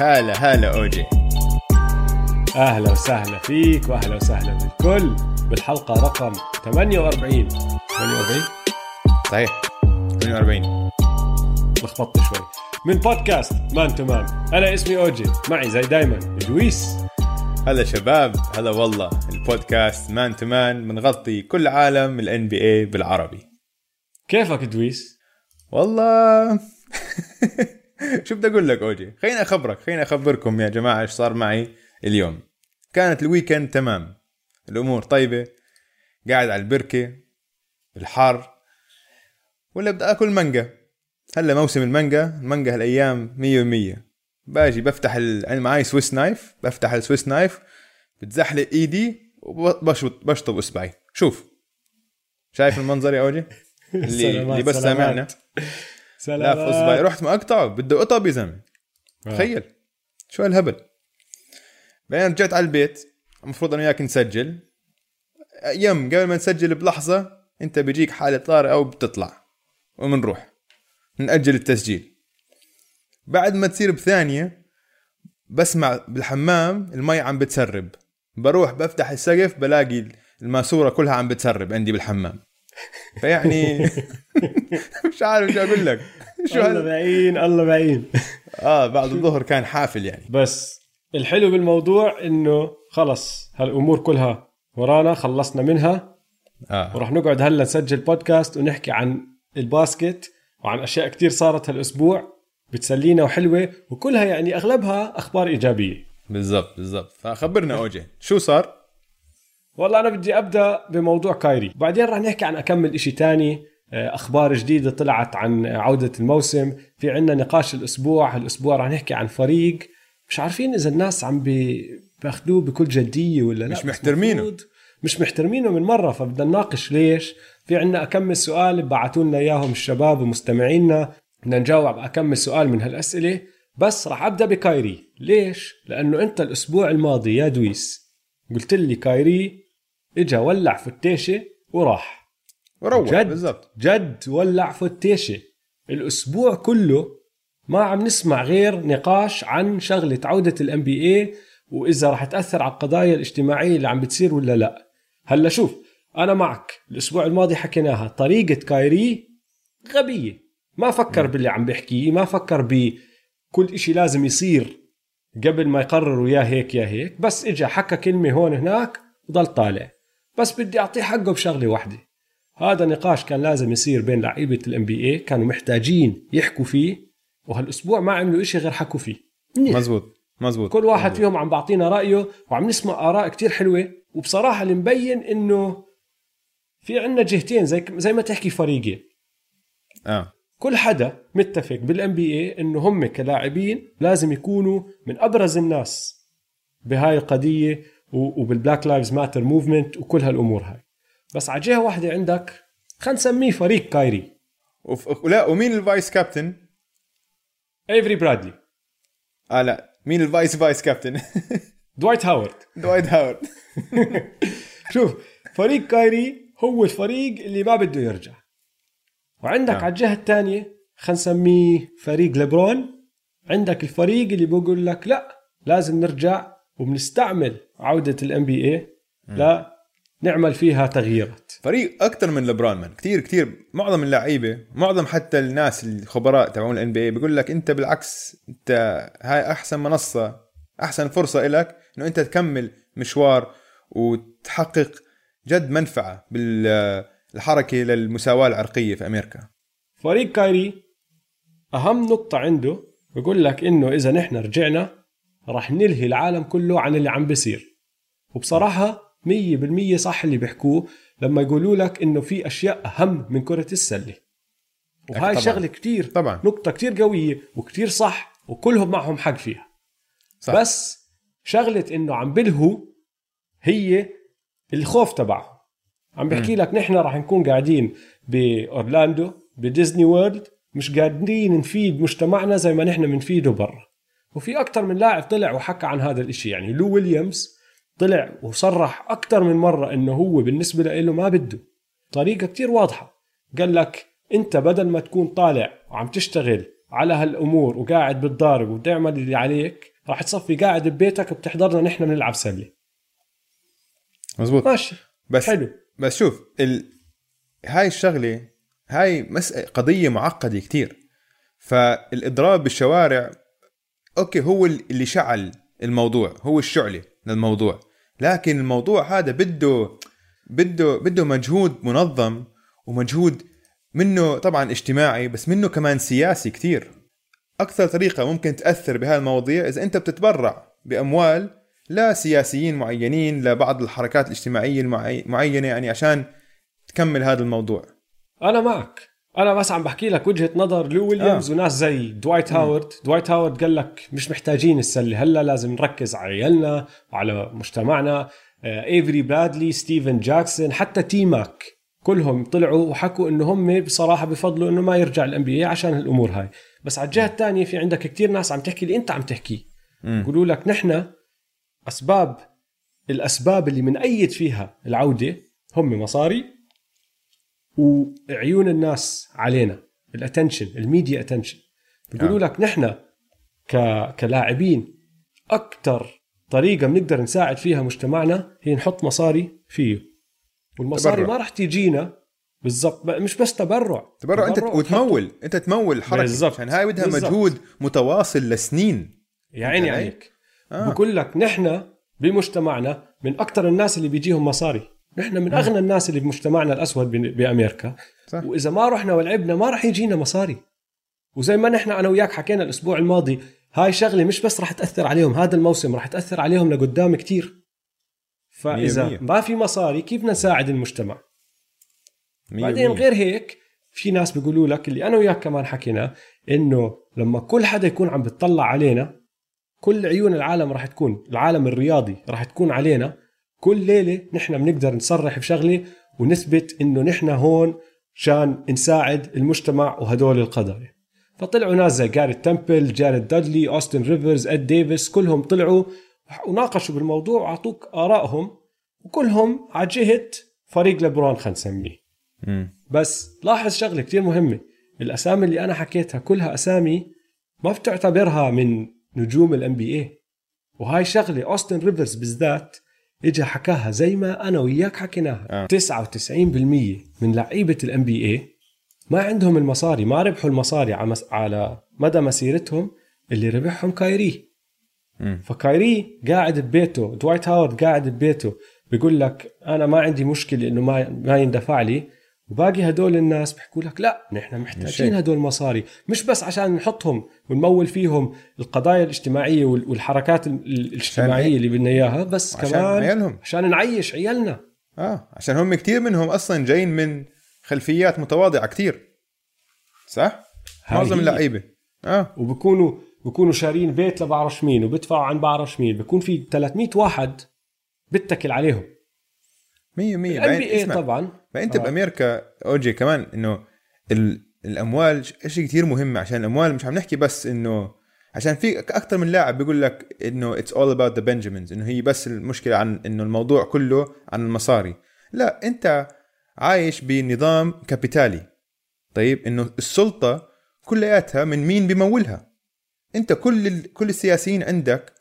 هلا هلا اوجي أهلا وسهلا فيك وأهلا وسهلا بالكل. بالحلقة رقم 48 48 صحيح. 48 لخبطت شوي. من بودكاست Man to Man. أنا اسمي اوجي معي زي دايما دويس هلا شباب. هلا والله. البودكاست Man to Man بنغطي كل عالم ال NBA بالعربي. كيفك دويس؟ والله. شو بدي أقول لك أوجي؟ خليني أخبرك خليني أخبركم يا جماعة إيش صار معي اليوم. كانت ال weekend تمام. الأمور طيبة. قاعد على البركة الحر. ولا بدي آكل مانجا. هلا موسم المانجا المانجا هالأيام مية ومية. باجي بفتح ال... أنا معي Swiss knife بفتح ال Swiss knife بتزحلق إيدي وبشطب بشطب إصبعي. شوف. شايف المنظر يا أوجي؟ اللي, اللي بس سامعنا. لا في اصبعي رحت مقطعه بده قطب يا زلمه تخيل. شو هالهبل. بعدين رجعت على البيت. المفروض أنا وياك نسجل. يم قبل ما نسجل بلحظة أنت بيجيك حالة طارئة أو بتطلع ومنروح. نأجل التسجيل. بعد ما تصير بثانية بسمع بالحمام المي عم بتسرب. بروح بفتح السقف بلاقي الماسورة كلها عم بتسرب عندي بالحمام. فيعني مش عارف شو أقول لك. شو الله بعين الله بعين. آه بعد الظهر كان حافل يعني. بس الحلو بالموضوع إنه خلص هالأمور كلها ورانا خلصنا منها. آه. وراح نقعد هلا نسجل بودكاست ونحكي عن الباسكت وعن أشياء كتير صارت هالأسبوع بتسلينا وحلوة وكلها يعني أغلبها أخبار إيجابية. بالضبط بالضبط. فخبرنا اوجي شو صار؟ والله أنا بدي أبدأ بموضوع كايري. بعدين راح نحكي عن أكمل إشي تاني. آه، أخبار جديدة طلعت عن عودة الموسم. في عنا نقاش الأسبوع. هالأسبوع راح نحكي عن فريق. مش عارفين إذا الناس عم بي- باخذوه بكل جدية ولا لا. مش محترمينه. مش محترمينه من مرة فبدنا نناقش ليش. في عنا اكمل سؤال بعثوا لنا إياهم الشباب ومستمعينا. بدنا نجاوب أكم سؤال من هالأسئلة. بس راح أبدأ بكايري. ليش؟ لأنه أنت الأسبوع الماضي يا دويس قلت لي كايري إجا ولع فتيشة وراح. وروح جد بالضبط. جد ولع فتيشة. الأسبوع كله ما عم نسمع غير نقاش عن شغلة عودة ال NBA وإذا راح تأثر على القضايا الاجتماعية اللي عم بتصير ولا لا. هلأ شوف أنا معك. الأسبوع الماضي حكيناها. طريقة كايري غبية. ما فكر باللي عم بيحكيه ما فكر بكل إشي لازم يصير قبل ما يقرروا يا هيك يا هيك. بس اجى حكى كلمة هون هناك وضل طالع. بس بدي أعطيه حقه بشغلة واحدة. هذا نقاش كان لازم يصير بين لعيبة الام بي اي كانوا محتاجين يحكوا فيه وهالأسبوع ما عملوا إشي غير حكوا فيه. منيح. مزبوط مزبوط. كل واحد مزبوط. فيهم عم بعطينا رأيه وعم نسمع آراء كتير حلوة وبصراحة اللي مبين إنه في عنا جهتين زي زي ما تحكي فريقين. آه. كل حدا متفق بال NBA إنه هم كلاعبين لازم يكونوا من أبرز الناس بهاي القضية وبال Black Lives Matter movement وكل هالأمور هاي. بس على جهة واحدة عندك خلينا نسميه فريق كايري. وف... لا ومين ال vice captain؟ ايفري برادلي آه لا. مين ال vice vice captain؟ دوايت هاورد دوايت هاورد شوف فريق كايري هو الفريق اللي ما بده يرجع. وعندك آه. على الجهة الثانية خلينا نسميه فريق ليبرون. عندك الفريق اللي بقول لك لا لازم نرجع وبنستعمل عودة ال NBA لا نعمل فيها تغييرات. فريق أكثر من لبران مان. كثير كثير معظم اللعيبة معظم حتى الناس الخبراء تبعون ال NBA بيقول لك أنت بالعكس أنت هاي أحسن منصة أحسن فرصة لك إنه أنت تكمل مشوار وتحقق جد منفعة بالحركة للمساواة العرقية في أمريكا. فريق كايري أهم نقطة عنده بقول لك إنه إذا نحن رجعنا راح نلهي العالم كله عن اللي عم بيصير. وبصراحة 100% صح اللي بيحكوه لما يقولوا لك إنه في أشياء أهم من كرة السلة. وهاي طبعاً. شغلة كتير. طبعا. نقطة كتير قوية وكتير صح وكلهم معهم حق فيها. صح. بس شغلة إنه عم بلهوا هي الخوف تبعهم عم بحكي لك نحن راح نكون قاعدين بأورلاندو بديزني وورلد مش قادرين نفيد مجتمعنا زي ما نحن بنفيده برا. وفي أكثر من لاعب طلع وحكى عن هذا الإشي. يعني لو ويليامز طلع وصرح أكثر من مرة إنه هو بالنسبة له ما بده. طريقة كتير واضحة. قال لك أنت بدل ما تكون طالع وعم تشتغل على هالأمور وقاعد بتضارب وتعمل اللي عليك راح تصفي قاعد ببيتك بتحضرنا نحن بنلعب سلة. مزبوط. ماشي. بس حلو. بس شوف ال... هاي الشغلة هاي مس... قضية معقدة كتير. فالإضراب بالشوارع أوكي هو اللي شعل الموضوع هو الشعلة للموضوع. لكن الموضوع هذا بده بده بده مجهود منظم ومجهود منه طبعا اجتماعي بس منه كمان سياسي كتير. أكثر طريقة ممكن تأثر بهذه المواضيع إذا أنت بتتبرع بأموال لسياسيين معينين لبعض الحركات الاجتماعية المعينه يعني عشان تكمل هذا الموضوع. أنا معك. أنا بس عم بحكي لك وجهة نظر لو ويليامز آه. وناس زي دوايت هاورد. دوايت هاورد قال لك مش محتاجين السلة. هلا لازم نركز على عيالنا وعلى مجتمعنا. إيفري برادلي ستيفن جاكسون حتى تي ماك كلهم طلعوا وحكوا إنه هم بصراحة بفضلوا إنه ما يرجع ال NBA عشان الأمور هاي. بس على الجهة الثانية في عندك كتير ناس عم تحكي اللي أنت عم تحكيه يقولوا لك نحن أسباب الأسباب اللي بنأيد فيها العودة هم مصاري وعيون الناس علينا ال attention ال media attention بيقولوا لك نحن ك... كلاعبين أكثر طريقة بنقدر نساعد فيها مجتمعنا هي نحط مصاري فيه. والمصاري تبرع. ما راح تجينا بالضبط مش بس تبرع. تبرع, تبرع. انت وتمول. أنت تمول حركة. بالزبط. عشان هاي بدها. مجهود متواصل لسنين. يا عيني عليك. آه. بقول لك نحن بمجتمعنا من أكثر الناس اللي بيجيهم مصاري. نحن من أغنى الناس اللي بمجتمعنا الأسود بأمريكا صح. وإذا ما رحنا ولعبنا ما راح يجينا مصاري وزي ما نحن أنا وياك حكينا الأسبوع الماضي هاي شغلة مش بس راح تأثر عليهم هذا الموسم راح تأثر عليهم لقدام كتير فإذا مية مية. ما في مصاري كيف بدنا نساعد المجتمع مية بعدين مية. غير هيك في ناس بيقولوا لك اللي أنا وياك كمان حكينا إنه لما كل حدا يكون عم بتطلع علينا كل عيون العالم راح تكون العالم الرياضي راح تكون علينا كل ليلة نحن بنقدر نصرح بشغلة ونثبت إنه نحن هون شان نساعد المجتمع وهدول القضايا. فطلعوا ناس زي جاري تمبل جاريد دادلي اوستن ريفرز اد ديفيس كلهم طلعوا وناقشوا بالموضوع وأعطوك آرائهم وكلهم على جهة فريق لبرون خلينا نسميه. بس لاحظ شغلة كتير مهمة. الأسامي اللي أنا حكيتها كلها أسامي ما بتعتبرها من نجوم ال NBA وهاي شغلة اوستن ريفرز بالذات اجى حكاها زي ما أنا وياك حكيناها آه. 99% من لعيبة ال NBA ما عندهم المصاري ما ربحوا المصاري على مدى مسيرتهم اللي ربحهم كايري م. فكايري قاعد ببيته دوايت هاورد قاعد ببيته بيقول لك أنا ما عندي مشكلة إنه ما ما يندفع لي وباقي هدول الناس بيحكوا لك لا نحن محتاجين هدول المصاري مش بس عشان نحطهم ونمول فيهم القضايا الاجتماعية والحركات الاجتماعية اللي بدنا إياها بس عشان كمان عيالهم. عشان نعيش عيالنا. آه عشان هم كثير منهم أصلا جايين من خلفيات متواضعة كثير صح؟ معظم اللعيبة. آه. وبكونوا بكونوا شارين بيت لبعرفش مين وبدفعوا عن بعرفش مين. بكون في 300 واحد بتكل عليهم. 100 100 الان بي اي طبعا. فانت آه. بأمريكا أوجي كمان إنه الأموال شيء كثير مهم عشان الأموال مش عم نحكي بس إنه عشان في أكثر من لاعب بيقول لك إنه it's all about the Benjamins إنه هي بس المشكلة عن إنه الموضوع كله عن المصاري. لا أنت عايش بنظام capitali. طيب إنه السلطة كلياتها من مين بمولها أنت كل ال... كل السياسيين عندك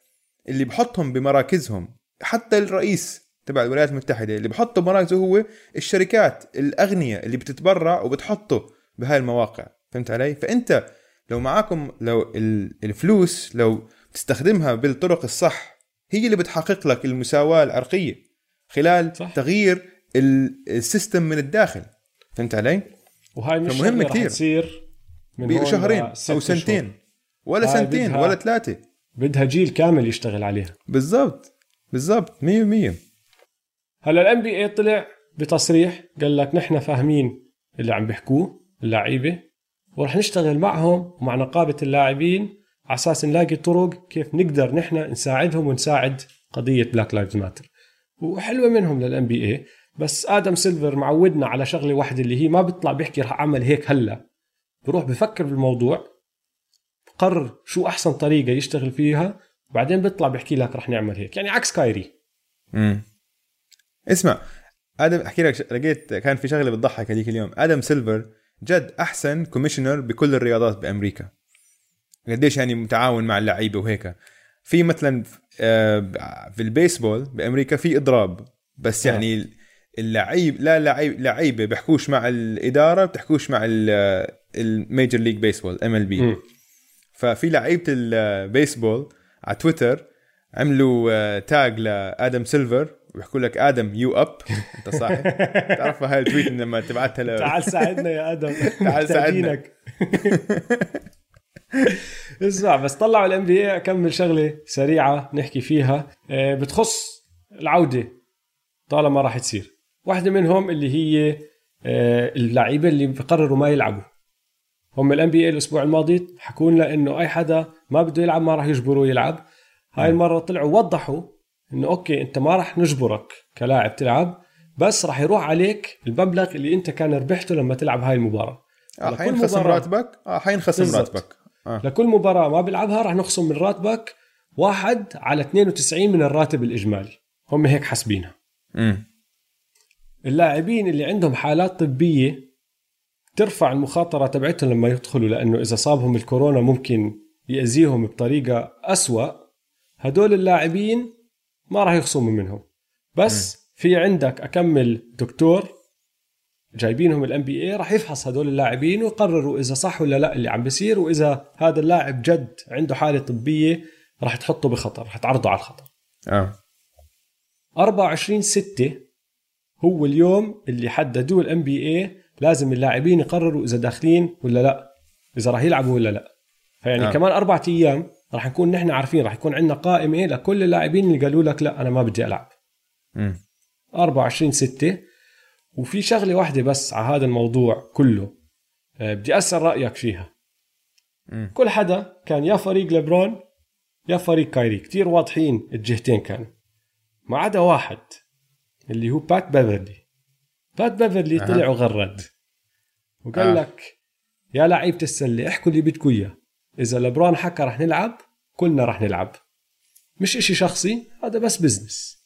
اللي بحطهم بمراكزهم حتى الرئيس تبع الولايات المتحدة اللي بحطه بمراكزه هو الشركات الأغنياء اللي بتتبرع وبتحطه بهاي المواقع. فهمت علي؟ فأنت لو معاكم لو الفلوس لو تستخدمها بالطرق الصح هي اللي بتحقق لك المساواة العرقية خلال صح. تغيير السيستم من الداخل. فهمت علي؟ وهاي مش مهم كثير تصير من شهرين أو سنتين شهور. ولا سنتين ولا ثلاثة. بدها جيل كامل يشتغل عليها. بالضبط. بالضبط. 100% هلا ال NBA طلع بتصريح قال لك نحن فاهمين اللي عم بيحكوه اللعيبة ورح نشتغل معهم ومع نقابة اللاعبين على أساس نلاقي طرق كيف نقدر نحن نساعدهم ونساعد قضية Black Lives Matter وحلوة منهم لل NBA بس آدم سيلفر معودنا على شغلة واحدة اللي هي ما بيطلع بيحكي رح أعمل هيك هلا. بروح بفكر بالموضوع بقرر شو أحسن طريقة يشتغل فيها وبعدين بيطلع بيحكي لك رح نعمل هيك. يعني عكس كايري. امم اسمع آدم أحكي لك لقيت كان في شغلة بتضحك هذيك اليوم. آدم سيلفر جد أحسن commissioner بكل الرياضات بأمريكا. قديش يعني متعاون مع اللعيبة وهيك. في مثلا آه، في البيسبول بأمريكا في إضراب. بس آه. يعني اللعيب لا لعيب لعيبة بيحكوش مع الإدارة بتحكوش مع ال Major League Baseball MLB. ففي لعيبة البيسبول على تويتر عملوا آه، tag لآدم سيلفر. ويحكوا لك آدم you up أنت صاحي. تعرف هاي ال tweet لما تبعتها ل... تعال ساعدنا يا آدم. تعال ساعدنا. اسمع بس طلعوا ال NBA اكمل شغلة سريعة نحكي فيها. آه، بتخص العودة طالما راح تصير. واحدة منهم اللي هي آه، اللعيبة اللي بقرروا ما يلعبوا. هم ال NBA الأسبوع الماضي حكوا لنا إنه أي حدا ما بده يلعب ما راح يجبروه يلعب. هاي المرة طلعوا وضحوا إنه okay أنت ما راح نجبرك كلاعب تلعب بس راح يروح عليك المبلغ اللي أنت كان ربحته لما تلعب هاي المباراة. آه لكل حينخصم راتبك؟ آه حينخصم. راتبك. آه. لكل مباراة ما بيلعبها راح نخصم من راتبك واحد على 92 من الراتب الإجمالي. هم هيك حاسبينها. اللاعبين اللي عندهم حالات طبية ترفع المخاطرة تبعتهم لما يدخلوا لأنه إذا صابهم الكورونا ممكن يأذيهم بطريقة أسوأ. هدول اللاعبين ما راح يخصموا منهم بس في عندك أكمل دكتور جايبينهم الام بي اي راح يفحص هدول اللاعبين ويقرروا إذا صح ولا لا اللي عم بيصير وإذا هذا اللاعب جد عنده حالة طبية راح تحطه بخطر راح تعرضه على الخطر آه 24 6 هو اليوم اللي حددوه الام بي اي لازم اللاعبين يقرروا إذا داخلين ولا لا إذا راح يلعبوا ولا لا فيعني. آه. كمان أربع أيام راح نكون نحن عارفين راح يكون عندنا قائمه لكل اللاعبين اللي قالوا لك لا أنا ما بدي ألعب. امم 24 6 وفي شغلة واحدة بس على هذا الموضوع كله آه، بدي أسأل رأيك فيها. مم. كل حدا كان يا فريق لبرون يا فريق كايري. كتير واضحين الجهتين كانوا. ما عدا واحد اللي هو بات بيفرلي. بات بيفرلي أها. طلع وغرد. وقال آه. لك يا لعيبة السلة احكوا اللي بدكم إياه. إذا لبرون حكى رح نلعب كلنا رح نلعب. مش إشي شخصي هذا بس business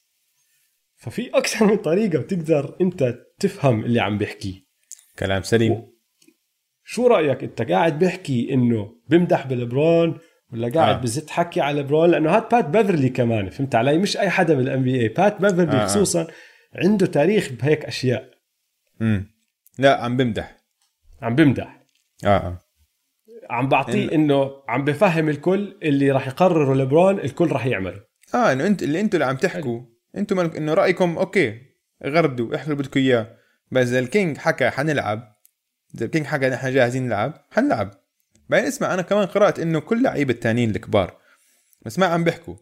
ففي أكثر من طريقة بتقدر أنت تفهم اللي عم بيحكيه كلام سليم. شو رأيك؟ أنت قاعد بيحكي إنه بمدح بلبرون ولا قاعد آه. بزت حكي على لبرون لأنه هاد بات بيفرلي كمان فهمت علي؟ مش أي حدا بالان بي اي بات بيفرلي آه. آه. خصوصا عنده تاريخ بهيك أشياء. امم لا عم بمدح. عم بمدح. آه آه. عم بعطيه إن- إنه عم بفهم الكل اللي راح يقرروا لبرون الكل راح يعمله آه إنه انت اللي أنتوا اللي عم تحكوا. أنتوا مالك إنه رأيكم okay غردوا احكوا اللي بدكم إياه. بس إذا ال King حكى حنلعب إذا ال King حكى نحن جاهزين نلعب حنلعب. بعدين اسمع أنا كمان قرأت إنه كل لعيبة التانيين الكبار بس ما عم بيحكوا.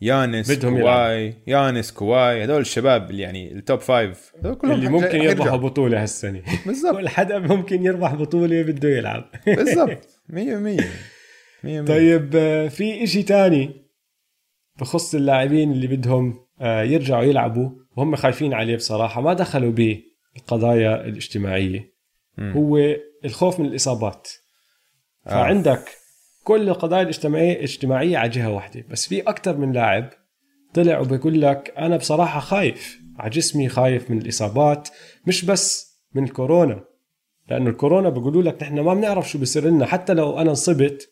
يانس بدهم كواي يانس كواي هدول الشباب اللي يعني ال top five هدول كلهم اللي ممكن يربحوا. بطولة هالسنة. بالضبط. كل حدا ممكن يربح بطولة بده يلعب. بالضبط. 100% 100% طيب آه، في إشي تاني بخص اللاعبين اللي بدهم آه، يرجعوا يلعبوا وهم خايفين عليه بصراحة ما دخلوا بالقضايا الاجتماعية. مم. هو الخوف من الإصابات. آه. فعندك كل القضايا الاجتماعية اجتماعية على جهة واحدة بس في أكتر من لاعب طلع وبيقول لك أنا بصراحة خايف على جسمي خايف من الإصابات مش بس من الكورونا. لأنه الكورونا بيقولوا لك نحن ما بنعرف شو بيصير لنا. حتى لو أنا انصبت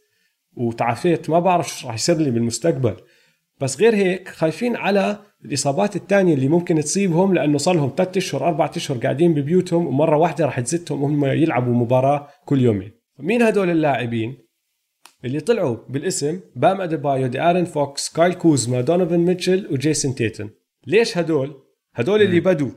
وتعافيت ما بعرف شو راح يصير لي بالمستقبل. بس غير هيك خايفين على الإصابات الثانية اللي ممكن تصيبهم لأنه صار لهم ثلاث أشهر أربع أشهر قاعدين ببيوتهم ومرة واحدة راح تزتهم وهم يلعبوا مباراة كل يومين. مين هدول اللاعبين؟ اللي طلعوا بالاسم بام أديبايو دي آرون فوكس كايل كوزما دونوفن ميتشل وجيسون تيتم. ليش هدول؟ هدول اللي بدوا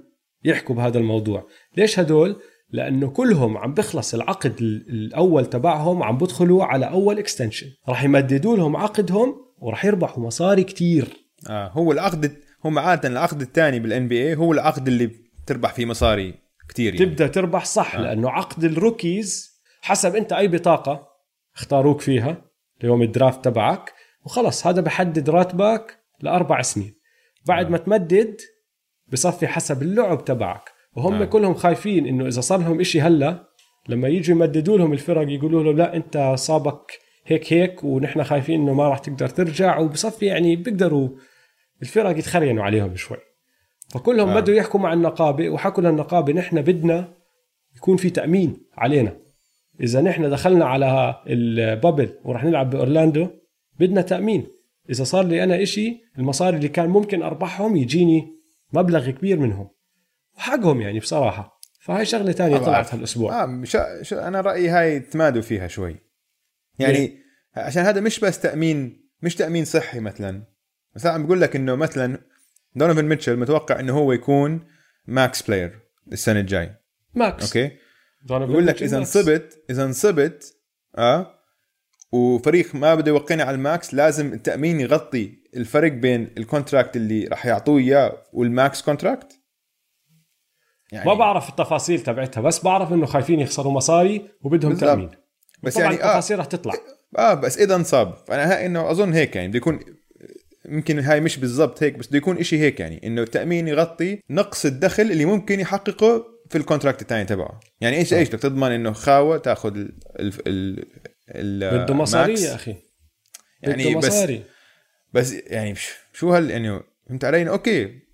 يحكوا بهذا الموضوع. ليش هدول؟ لأنه كلهم عم بخلص العقد ال- الأول تبعهم عم بدخلوا على أول extension راح يمددوا لهم عقدهم وراح يربحوا مصاري كتير آه هو العقد هم عادة العقد الثاني بال NBA هو العقد اللي بتربح فيه مصاري كثير يعني. تبدأ تربح صح آه. آه. لأنه عقد ال rookies حسب أنت أي بطاقة اختاروك فيها ليوم ال draft تبعك وخلص هذا بحدد راتبك لأربع سنين بعد آه. ما تمدد بصفي حسب اللعب تبعك وهم آه. كلهم خايفين إنه إذا صار لهم إشي هلأ لما يجوا يمددوا لهم الفرق يقولوا لهم لا أنت صابك هيك هيك ونحن خايفين إنه ما راح تقدر ترجع وبصفي يعني بيقدروا الفرق يتخرينوا عليهم شوي فكلهم آه. آه. بدوا يحكوا مع النقابة وحكوا للنقابة نحن بدنا يكون في تأمين علينا إذا نحن دخلنا على البابل وراح نلعب بأورلاندو بدنا تأمين إذا صار لي أنا إشي المصاري اللي كان ممكن أربحهم يجيني مبلغ كبير منهم وحقهم يعني بصراحة. فهاي شغلة تانية طلعت هالأسبوع. آه شا شا أنا رأيي هاي تمادوا فيها شوي. يعني ليه؟ عشان هذا مش بس تأمين مش تأمين صحي مثلا. بس عم بقول لك إنه مثلا دونوفن ميتشل متوقع إنه هو يكون max player السنة الجاي. max okay؟ بقول لك إذا. انصبت إذا انصبت آه وفريق ما بده يوقعني على ال max لازم التأمين يغطي الفرق بين ال contract اللي راح يعطوه إياه وال max contract يعني ما بعرف التفاصيل تبعتها بس بعرف إنه خايفين يخسروا مصاري وبدهم بالضبط. تأمين. بس طبعا يعني آه التفاصيل رح تطلع. آه بس إذا انصاب. فأنا هاي إنه أظن هيك يعني بده يكون يمكن هاي مش بالضبط هيك بس بده يكون إشي هيك يعني إنه التأمين يغطي نقص الدخل اللي ممكن يحققه في الكونتراكت الثاني تبعه. يعني إيش إيش بدك تضمن إنه خاوة تأخذ ال ال ال ال بده مصاري. يا أخي. يعني بده بس مصاري. بس يعني شو هال يعني فهمت علي؟ okay.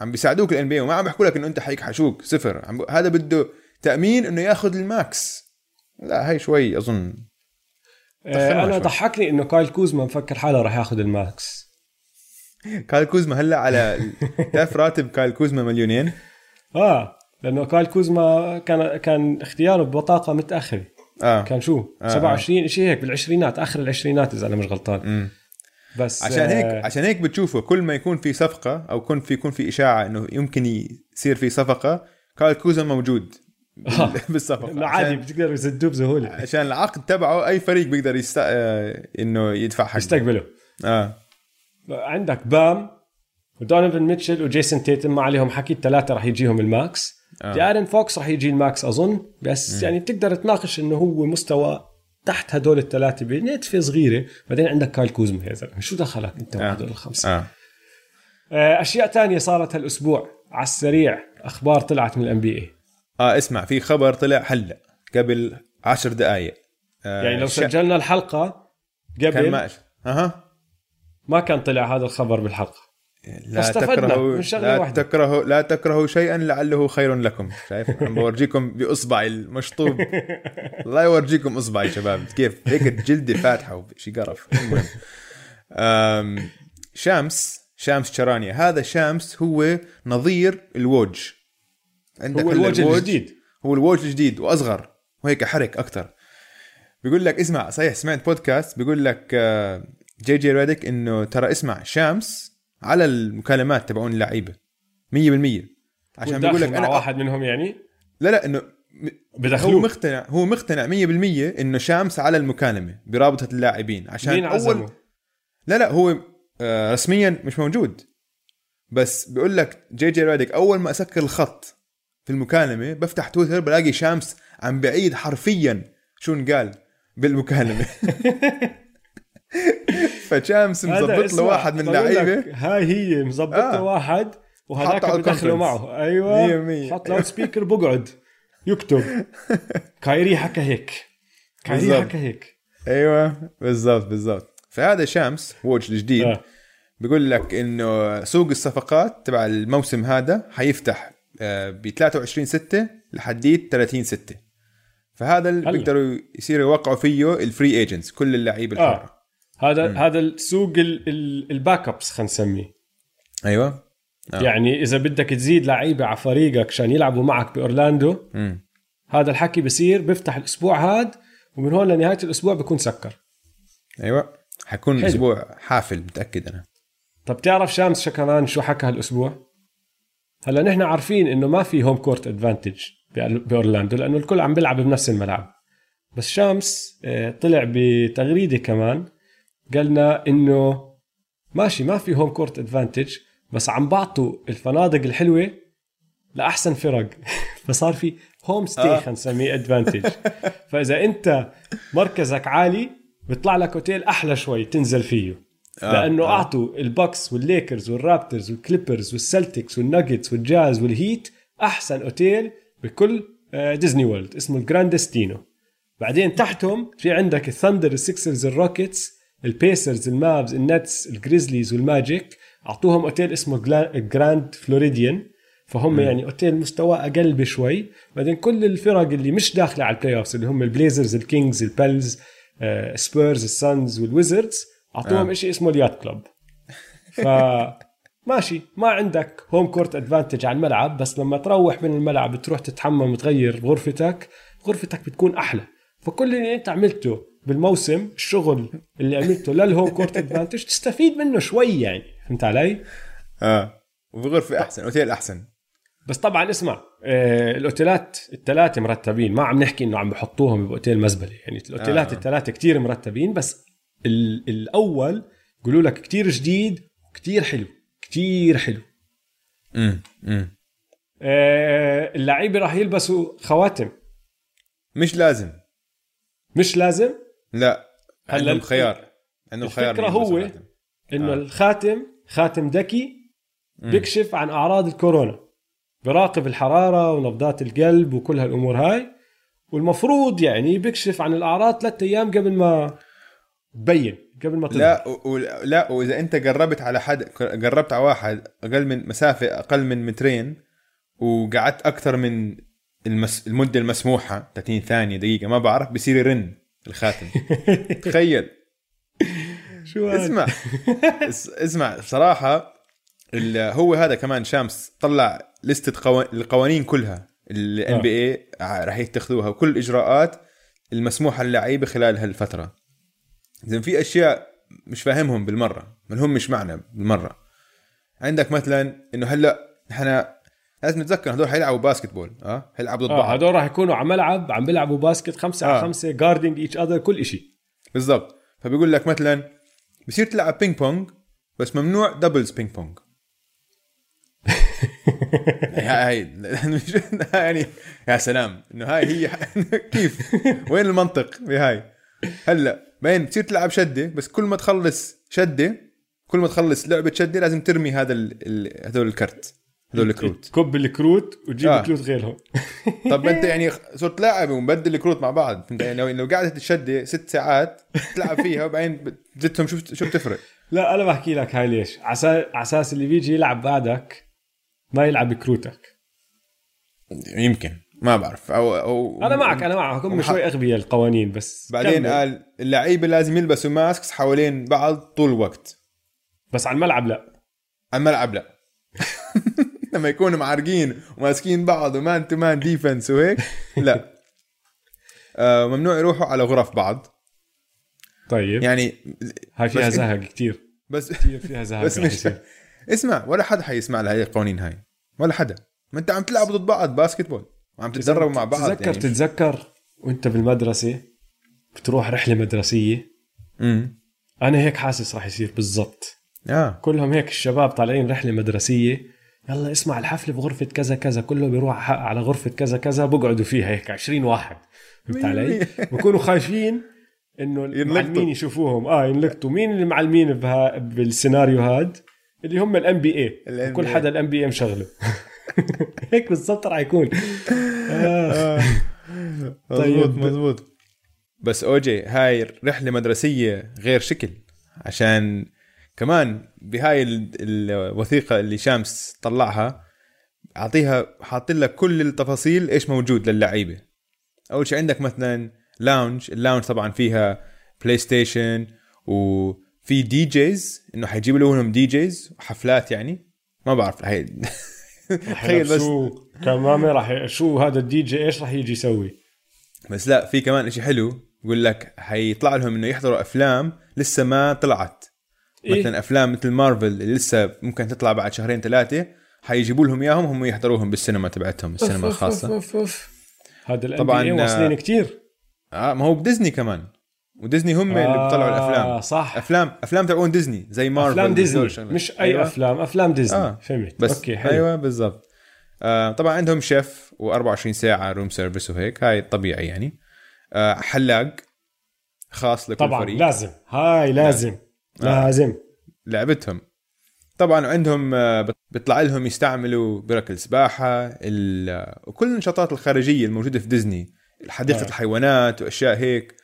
عم بيساعدوك ال NBA وما عم بيحكوا لك إنه أنت حيك حشوك صفر. عم ب... هذا بده تأمين إنه ياخذ ال max. لا هي شوي أظن. آه أنا شوي. ضحكني إنه كايل كوزما مفكر حاله رح ياخذ ال max. كايل كوزما هلأ على تعرف راتب كايل كوزما مليونين؟ آه لأنه كايل كوزما كان كان اختياره ببطاقة متأخرة. آه. كان شو؟ آه. 27 شيء هيك بالعشرينات آخر العشرينات إذا أنا مش غلطان. مم. بس عشان هيك آه، عشان هيك بتشوفه كل ما يكون في صفقة أو كل في يكون في إشاعة إنه يمكن يصير في صفقة كايل كوزما موجود آه. بالصفقة. عادي بتقدروا يسدوه بسهولة. عشان العقد تبعه أي فريق بيقدر يست... آه، إنه يدفع حق يستقبله. آه. عندك بام ودونيفن ميتشل وجيسون تيتم ما عليهم حكي الثلاثه رح يجيهم ال max. آه. جارين فوكس رح يجي ال max أظن. بس يعني بتقدر تناقش إنه هو مستوى تحت هدول الثلاثه بنتفه صغيرة بعدين عندك كايل كوزما يا زلمه شو دخلك أنت آه. بهدول الخمسة؟ آه. آه، أشياء تانية صارت هالأسبوع على السريع أخبار طلعت من الان بي اي آه اسمع في خبر طلع هلأ قبل عشر دقائق آه يعني لو شا- سجلنا الحلقة كان قبل ما أها. ما كان طلع هذا الخبر بالحلقة. لا تكرهوا لا واحدة. تكرهوا لا تكرهوا شيئا لعله خير لكم شايف؟ عم بورجيكم باصبعي المشطوب. الله يورجيكم اصبعي شباب. كيف؟ هيك جلدي فاتحة وشي قرف. شامس شامس شرانيا هذا شامس هو نظير الووج عندك هو هلا الوجه الجديد. هو الووج الجديد وأصغر وهيك حرك أكثر بيقول لك اسمع صحيح سمعت بودكاست بيقول لك آه، جي جي ريدك إنه ترى اسمع شامس على المكالمات تبعون اللعيبة. 100% عشان بيقول لك أنا واحد منهم يعني؟ لا لا إنه م- هو بدخلوه. مقتنع هو مقتنع 100% إنه شامس على المكالمة برابطة اللاعبين. عشان مين اول لا لا هو آه، رسميا مش موجود. بس بيقول لك جي جي ريدك أول ما أسكر الخط في المكالمة بفتح تويتر بلاقي شامس عم بعيد حرفيا. شو انقال بالمكالمة؟ فشامس مظبط له واحد من لك اللعيبة. هاي هي مظبط آه. له واحد وهذاك بدخله. معه. أيوه. مية مية. حط loud speaker بقعد. يكتب. كايري حكى هيك كايري. حكى هيك أيوه. بالضبط بالضبط. فهذا شامس ووج الجديد. آه. بيقول لك إنه سوق الصفقات تبع الموسم هذا حيفتح ب 23 6 لحديت 30 6 فهذا اللي. بيقدروا يصيروا يوقعوا فيه ال free agents كل اللعيبه الحره آه. هذا هذا السوق ال- ال- ال backups خلينا نسميه. أيوه. آه. يعني إذا بدك تزيد لعيبة على فريقك عشان يلعبوا معك بأورلاندو امم هذا الحكي بصير بيفتح الأسبوع هاد ومن هون لنهاية الأسبوع بيكون سكر. أيوه. حيكون حلو. أسبوع حافل متأكد أنا. طب تعرف شامس شرانيا شو حكى هالأسبوع؟ هلا نحن عارفين إنه ما في home court advantage بأورلاندو لأنه الكل عم بيلعب بنفس الملعب. بس شامس آه، طلع بتغريدة كمان قالنا إنه ماشي ما في home court advantage بس عم بعطوا الفنادق الحلوة لأحسن فرق فصار في home stay آه. خلينا نسميه advantage فإذا أنت مركزك عالي بيطلع لك أوتيل أحلى شوي تنزل فيه آه، لأنه آه. أعطوا البوكس والليكرز والرابترز والكليبرز والسلتكس والناجتس والجاز والهيت أحسن أوتيل بكل آه، ديزني وورلد اسمه الجراندستينو بعدين تحتهم في عندك الثندر السكسرز الروكيتس البيسرز المافز النتس الجريزليز والماجيك أعطوهم أوتيل اسمه جراند فلوريديان فهم مم. يعني أوتيل مستوى أقل بشوي. بعدين كل الفرق اللي مش داخلة على ال playoffs اللي هم البليزرز الكينجز البلز آه، سبيرز السانز والويزردز أعطوهم آه. شيء اسمه اليات كلوب. ف ماشي. ما عندك home court advantage على الملعب بس لما تروح من الملعب تروح تتحمم وتغير غرفتك غرفتك بتكون أحلى. فكل اللي أنت عملته بالموسم الشغل اللي عملته لل home court advantage تستفيد منه شوي يعني. فهمت علي؟ آه. وفي غرفه أحسن اوتيل أحسن. بس طبعا اسمع آه الأوتيلات الثلاثة مرتبين. ما عم نحكي إنه عم بحطوهم بأوتيل مزبلة. يعني الأوتيلات آه. الثلاثة كتير مرتبين بس ال- الأول يقولوا لك كتير جديد وكتير حلو كتير حلو. امم امم آه اللعيبة راح يلبسوا خواتم. مش لازم. مش لازم؟ لا هلا عندهم خيار عندهم خيار الفكرة يلبسوا هو خاتم. إنه آه. الخاتم خاتم ذكي. بيكشف عن أعراض الكورونا براقب الحرارة ونبضات القلب وكل هالأمور هاي والمفروض يعني بيكشف عن الأعراض ثلاثة أيام قبل ما تبين قبل ما تظهر لا. و... لا وإذا أنت قربت على حد قربت على واحد أقل من مسافة أقل من مترين وقعدت أكثر من المس... المدة المسموحة 30 ثانية دقيقة ما بعرف بصير يرن الخاتم. تخيل. شو؟ اسمع. اس... اسمع صراحة ال... هو هذا كمان شامس طلع لستة قو... القوانين كلها ال NBA راح يتخذوها وكل الإجراءات المسموحة للعيبه خلال هالفترة. اذا في أشياء مش فاهمهم بالمرة من هم مش معنا بالمرة. عندك مثلا إنه هلأ نحن لازم نتذكر هدول حيلعبوا basketball آه حيلعبوا ضد آه بعض. هدول راح يكونوا على ملعب عم بيلعبوا basket خمسة آه. على خمسة guarding each other كل شيء بالضبط. فبيقول لك مثلا بصير تلعب ping pong بس ممنوع doubles ping pong هاي يعني يا سلام إنه هاي هي كيف؟ وين المنطق بهاي؟ هلأ بعدين بتصير تلعب شدة بس كل ما تخلص شدة كل ما تخلص لعبة شدة لازم ترمي هذا. هذول الكرت. هذول الكروت. كب الكروت وتجيب آه. كروت غيرهم. طب أنت يعني صرت لاعب ومبدل الكروت مع بعض. فهمت يعني لو لو قعدت الشده ست ساعات تلعب فيها وبعدين بتزتهم شو شو بتفرق؟ لا أنا بحكي لك هاي ليش. على أساس اللي بيجي يلعب بعدك ما يلعب بكروتك. يمكن. ما بعرف. أو أو أنا معك أنا معك. هم شوي أغبياء القوانين بس بعدين. قال اللعيبة لازم يلبسوا masks حوالين بعض طول الوقت. بس على الملعب لا. على الملعب لا. لما يكونوا معرقين وماسكين بعض و man to man defense وهيك لا. آه ممنوع يروحوا على غرف بعض. طيب. يعني هاي فيها زهق كتير. بس كتير فيها زهق بس مش. اسمع ولا حدا حيسمع لهي القوانين هاي. ولا حدا. ما انت عم تلعبوا ضد بعض باسكت بول وعم تتدربوا مع بعض تتذكر يعني. تتذكر وأنت بالمدرسة بتروح رحلة مدرسية؟ امم أنا هيك حاسس راح يصير بالضبط. آه. كلهم هيك الشباب طالعين رحلة مدرسية يلا اسمع الحفله بغرفه كذا كذا كله بيروح على غرفة كذا كذا بقعدوا فيها هيك 20 واحد فهمت علي؟ بكونوا خايفين إنه. المعلمين يشوفوهم آه ينلقطوا مين المعلمين بها بالسيناريو هاد اللي هم ال NBA كل. حدا ال NBA مشغله هيك بالضبط راح يكون آه. مزبوط طيب. مزبوط بس أوكي هاي رحلة مدرسية غير شكل عشان كمان بهاي ال- الوثيقة اللي شامس طلعها أعطيها حاطين لك كل التفاصيل إيش موجود للعيبة. أول شيء عندك مثلا lounge ال lounge طبعا فيها PlayStation وفي DJs إنه حيجيبوا لهم DJs وحفلات يعني. ما بعرف هاي رح تخيل بس. كمامه راح شو هذا الدي جي إيش راح يجي يسوي؟ بس لا في كمان إشي حلو يقول لك حيطلع لهم إنه يحضروا أفلام لسه ما طلعت. إيه؟ مثلا أفلام مثل مارفل اللي لسه ممكن تطلع بعد شهرين ثلاثة حيجيبوا لهم إياهم هم يحضروهم بالسينما تبعتهم السينما أوف، الخاصة أوف، أوف، أوف. هذا الام طبعاً، واصلين آه، كثير آه ما هو بديزني كمان وديزني هم اللي بيطلعوا الأفلام آه صح أفلام أفلام تبعون ديزني زي مارفل افلام ديزني. مش أي أيوة. أفلام أفلام ديزني آه. فهمت بس أوكي حلو أيوه بالضبط آه طبعا عندهم شيف و24 ساعة room service وهيك هاي طبيعي يعني آه حلاق خاص لكل طبعا فريق لازم هاي لازم آه. لازم. لعبتهم. طبعا عندهم آه، بيطلع لهم يستعملوا برك السباحه ال- آه، وكل النشاطات الخارجية الموجودة في ديزني. حديقة آه. الحيوانات وأشياء هيك.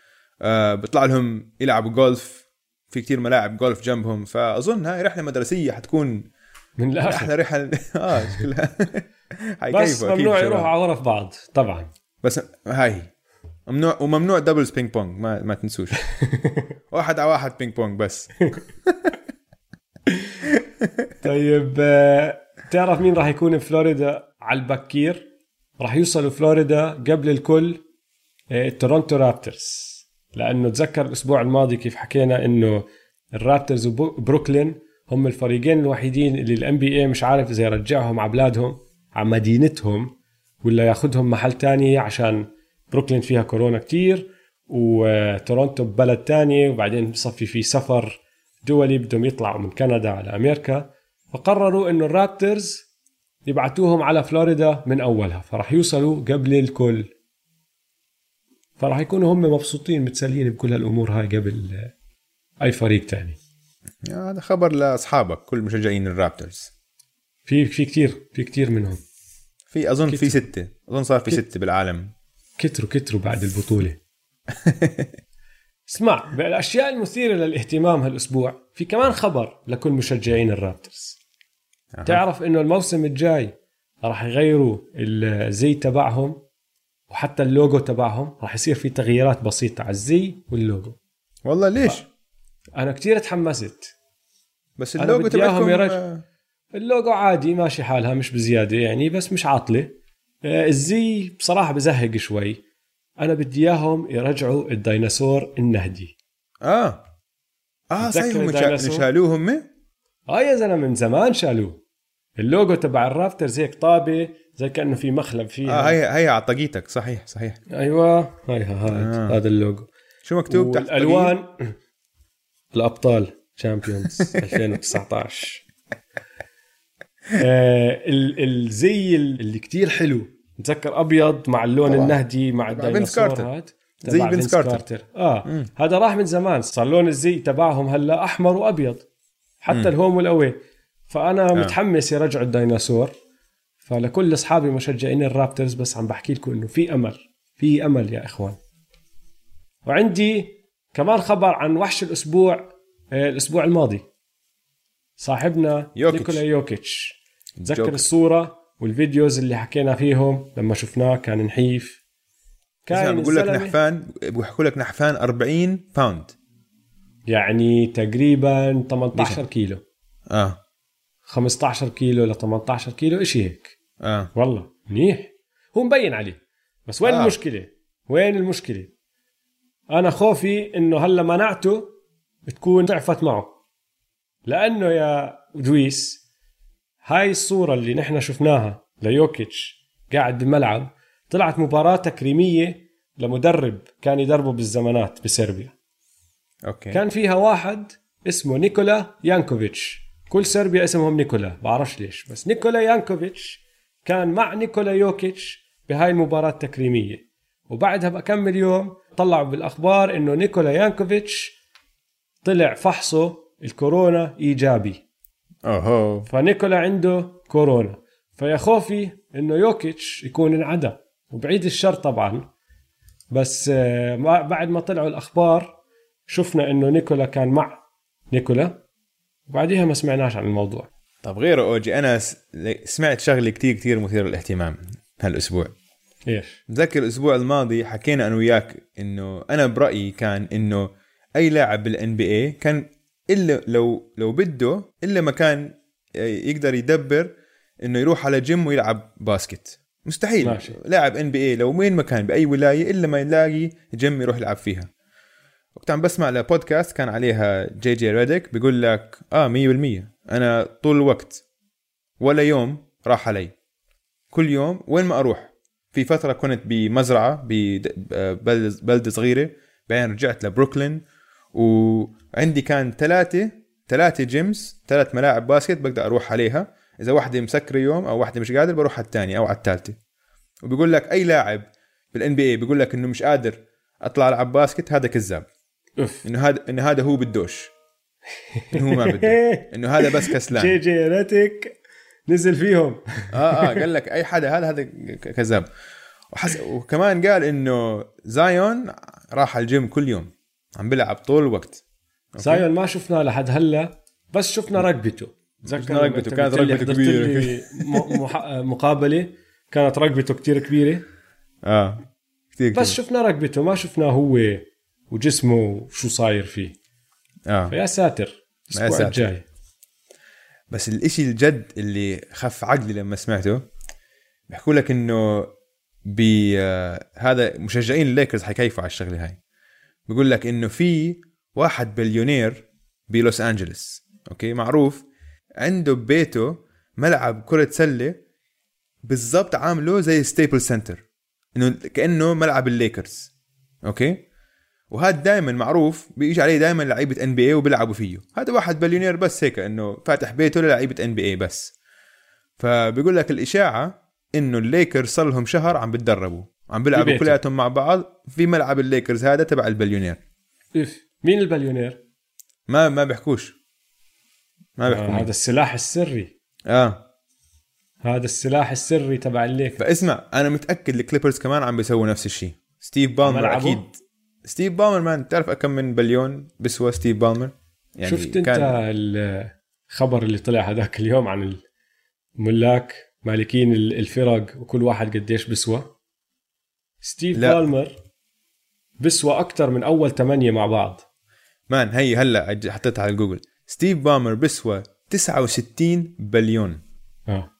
آه، بيطلع لهم يلعبوا جولف في كتير ملاعب جولف جنبهم. فأظن هاي رحلة مدرسية حتكون من الآخر. أحلى رحل آه شكلها. بس ممنوع. يروحوا على غرف بعض طبعا. بس هاي. ممنوع وممنوع doubles ping pong ما ما تنسوش. واحد على واحد ping pong بس. طيب آه، تعرف مين راح يكون بفلوريدا على البكير؟ راح يوصلوا فلوريدا قبل الكل آه، تورونتو رابترز. لأنه تذكر الأسبوع الماضي كيف حكينا إنه الرابترز وبروكلين هم الفريقين الوحيدين اللي ال NBA مش عارف إذا يرجعهم على بلادهم على مدينتهم ولا ياخذهم محل تاني عشان بروكلين فيها كورونا كتير وتورونتو ببلد تاني وبعدين بصفي في سفر دولي بدهم يطلعوا من كندا على أمريكا. فقرروا إنه الرابترز يبعتوهم على فلوريدا من أولها فراح يوصلوا قبل الكل. فراح يكونوا هم مبسوطين متسليين بكل هالأمور هاي قبل أي فريق تاني. هذا خبر لأصحابك كل مشجعين الرابترز. في في كتير في كتير منهم. في أظن في كتير. ستة أظن صار في كتير. ستة بالعالم. كتروا كتروا بعد البطولة. اسمع بالأشياء المثيرة للاهتمام هالأسبوع في كمان خبر لكل مشجعين الرابترز. أها. تعرف إنه الموسم الجاي راح يغيروا الزي تبعهم وحتى اللوجو تبعهم؟ راح يصير في تغييرات بسيطة على الزي واللوجو. والله ليش؟ أنا كتير تحمست. بس اللوجو تبعكم يرج- آه، اللوجو عادي ماشي حالها مش بزيادة يعني بس مش عاطلة. آه، الزي بصراحة بزهق شوي. أنا بدي إياهم يرجعوا الديناصور النهدي. آه. آه صحيح هم؟ شالوه هم؟ آه يا زلمة من زمان شالوه. اللوجو تبع الرابترز هيك طابة زي كأنه في مخلب فيها. آه هي هي على طاقيتك صحيح صحيح. أيوة هاي هاي آه. هذا اللوجو. شو مكتوب تحت الطاقية؟ والألوان؟ الأبطال champions 2019 آه ال- الزي اللي كتير حلو. تذكر أبيض مع اللون طبعاً. النهدي مع الديناصور كارتر. هاد زي تبع فينس كارتر. آه مم. هذا راح من زمان صار لون الزي تبعهم هلا أحمر وأبيض حتى مم. ال home وال away فأنا آه. متحمس يرجعوا الديناصور فلكل أصحابي مشجعين الرابترز بس عم بحكي لكم إنه في أمل في أمل يا إخوان وعندي كمان خبر عن وحش الأسبوع آه، الأسبوع الماضي صاحبنا يوكيتش. نيكولا يوكيتش تذكر جوكر. وال videos اللي حكينا فيهم لما شفناه كان نحيف. كان بقول لك نحفان بيحكوا لك نحفان 40 pound يعني تقريبا 18 ليش؟ كيلو. آه. 15 كيلو ل 18 كيلو إشي هيك. آه. والله منيح. هو مبين عليه بس وين آه. المشكلة؟ وين المشكلة؟ أنا خوفي إنه هلا مناعته تكون ضعفت معه. لأنه يا دويس هاي الصورة اللي نحن شفناها ليوكيتش قاعد بالملعب طلعت مباراة تكريمية لمدرب كان يدربه بالزمانات بسربيا. أوكي. كان فيها واحد اسمه نيكولا يانكوفيتش. كل صربيا اسمهم نيكولا بعرفش ليش بس نيكولا يانكوفيتش كان مع نيكولا يوكيتش بهاي المباراة التكريمية. وبعدها بكم يوم طلعوا بالأخبار إنه نيكولا يانكوفيتش طلع فحصه الكورونا إيجابي. اوهو فنيكولا عنده كورونا. فيا خوفي إنه يوكيتش يكون انعدى وبعيد الشر طبعا. بس آه، ما- بعد ما طلعوا الأخبار شفنا إنه نيكولا كان مع نيكولا. وبعديها ما سمعناش عن الموضوع. طب غيره أوجي أنا سمعت شغلة كتير كتير مثيرة للاهتمام هالأسبوع. إيش؟ متذكر الأسبوع الماضي حكينا أنا وياك إنه أنا برأيي كان إنه أي لاعب بال NBA كان إلا لو لو بده إلا ما كان يقدر يدبر إنه يروح على جيم ويلعب basket. مستحيل. ماشي. لاعب NBA لو وين ما كان بأي ولاية إلا ما يلاقي جيم يروح يلعب فيها. وقت عم بسمع لبودكاست كان عليها جي جي ريدك بيقول لك آه 100% أنا طول الوقت ولا يوم راح علي. كل يوم وين ما أروح. في فترة كنت بمزرعة ببلده بلده صغيرة بعدين رجعت لبروكلين وعندي كان ثلاثة ثلاثة gyms ثلاث ملاعب basket بقدر أروح عليها. إذا واحدة مسكرة يوم أو واحدة مش قادر بروح على الثانية أو على الثالثة. وبيقول لك أي لاعب بال NBA بيقول لك إنه مش قادر أطلع ألعب basket هذا كذاب. إنه هذا إنه هذا هو بدوش إنه هو ما بده. إنه هذا بس جي كسلان. جي ريدك نزل فيهم. آه آه قال لك أي حدا هذا هذا كذاب. وحس... وكمان قال إنه زايون راح على الجيم كل يوم. عم بيلعب طول الوقت؟ زايون ما شفناه لحد هلا بس شفنا ركبته تذكر رقبته؟ كانت رقبته كبيرة. مح- مقابلة كانت رقبته كتير كبيرة آه كثير بس كتير. شفنا رقبته ما شفناه هو وجسمه وشو صاير فيه آه فيا ساتر الأسبوع. الجاي بس الإشي الجد اللي خفّ عقلي لما سمعته بيحكوا لك إنه ب آه، هذا مشجعين الليكرز حيكيفوا على الشغلة هاي بيقول لك إنه في واحد بليونير بلوس انجلوس أوكي؟ معروف. عنده ببيته ملعب كرة سلة بالضبط عامله زي Staples Center إنه كأنه ملعب الليكرز. أوكي؟ وهذا دائما معروف بيجي عليه دائما لعيبة NBA وبيلعبوا فيه. هذا واحد بليونير بس هيك إنه فاتح بيته للعيبة NBA بس. فبيقول لك الإشاعة إنه الليكرز صار لهم شهر عم بتدربوا. عم بيلعبوا. كلياتهم مع بعض في ملعب الليكرز هذا تبع البليونير. إف. مين البليونير؟ ما ما بيحكوش. ما بيحكوا آه. هذا السلاح السري. آه. هذا السلاح السري تبع الليكرز. فاسمع أنا متأكد الكليبرز كمان عم بيسووا نفس الشيء. ستيف بالمر؟ أكيد. ستيف بالمر مان بتعرف كم من بليون بسوى ستيف بالمر؟ يعني شفت أنت الخبر اللي طلع هذاك اليوم عن الملاك مالكين ال- الفرق وكل واحد قديش بسوى؟ ستيف لا. بالمر بسوى أكثر من أول ثمانية مع بعض. مان هي هلا حطيتها على جوجل. ستيف بالمر بسوى 69 بليون آه.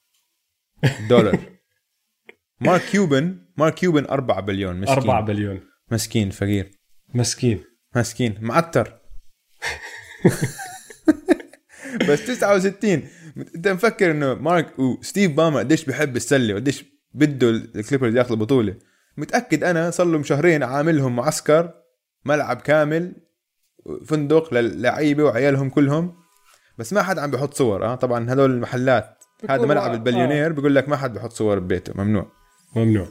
دولار. مارك كيوبن مارك كيوبن 4 بليون مسكين. 4 بليون. مسكين فقير. مسكين. مسكين معتر بس 69 انت مفكر إنه مارك وستيف بالمر قديش بحب السلة وقديش بده الكليبرز ياخذوا بطولة؟ متأكد أنا صار لهم شهرين عاملهم معسكر ملعب كامل فندق للعيبة وعيالهم كلهم. بس ما حد عم بيحط صور آه. طبعا هدول المحلات هذا ملعب آه. البليونير بيقول لك ما حد بيحط صور ببيته ممنوع. ممنوع.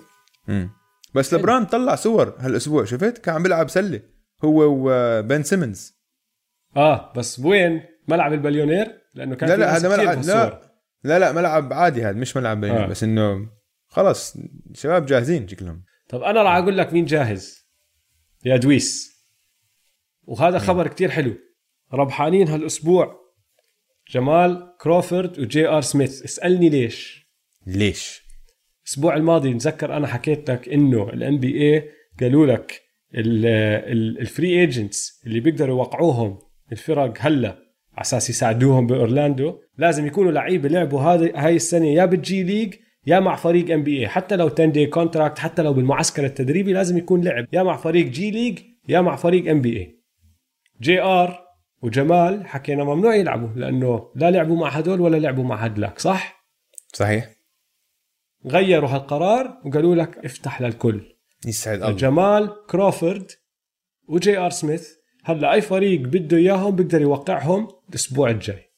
مم. بس لبران طلع صور هالأسبوع شفت؟ كان عم بيلعب سلة هو وبن سيمنز. آه بس وين؟ ملعب البليونير؟ لأنه كان لا لا هذا ملعب. لا لا لا ملعب عادي هذا مش ملعب بليونير آه. بس إنه خلص شباب جاهزين شكلهم. طب أنا راح أقول لك مين جاهز. يا دويس. وهذا خبر كتير حلو. ربحانين هالأسبوع جمال كروفورد وجي آر سميث. اسألني ليش. ليش؟ الأسبوع الماضي نتذكر أنا حكيت لك إنه ال NBA قالوا لك ال free agents اللي بيقدروا يوقعوهم الفرق هلا على أساس يساعدوهم بأورلاندو لازم يكونوا لعيبة لعبوا هذه هاي السنة يا بالجي ليج يا مع فريق NBA حتى لو 10 day contract حتى لو بالمعسكر التدريبي لازم يكون لعب. يا مع فريق جي ليج يا مع فريق NBA جي آر وجمال حكينا ممنوع يلعبوا لأنه لا لعبوا مع هدول ولا لعبوا مع هدلاك صح؟ صحيح. غيروا هالقرار وقالوا لك افتح للكل. يسعد الله. جمال كروفورد وجي آر سميث هلا أي فريق بده إياهم بيقدر يوقعهم الأسبوع الجاي.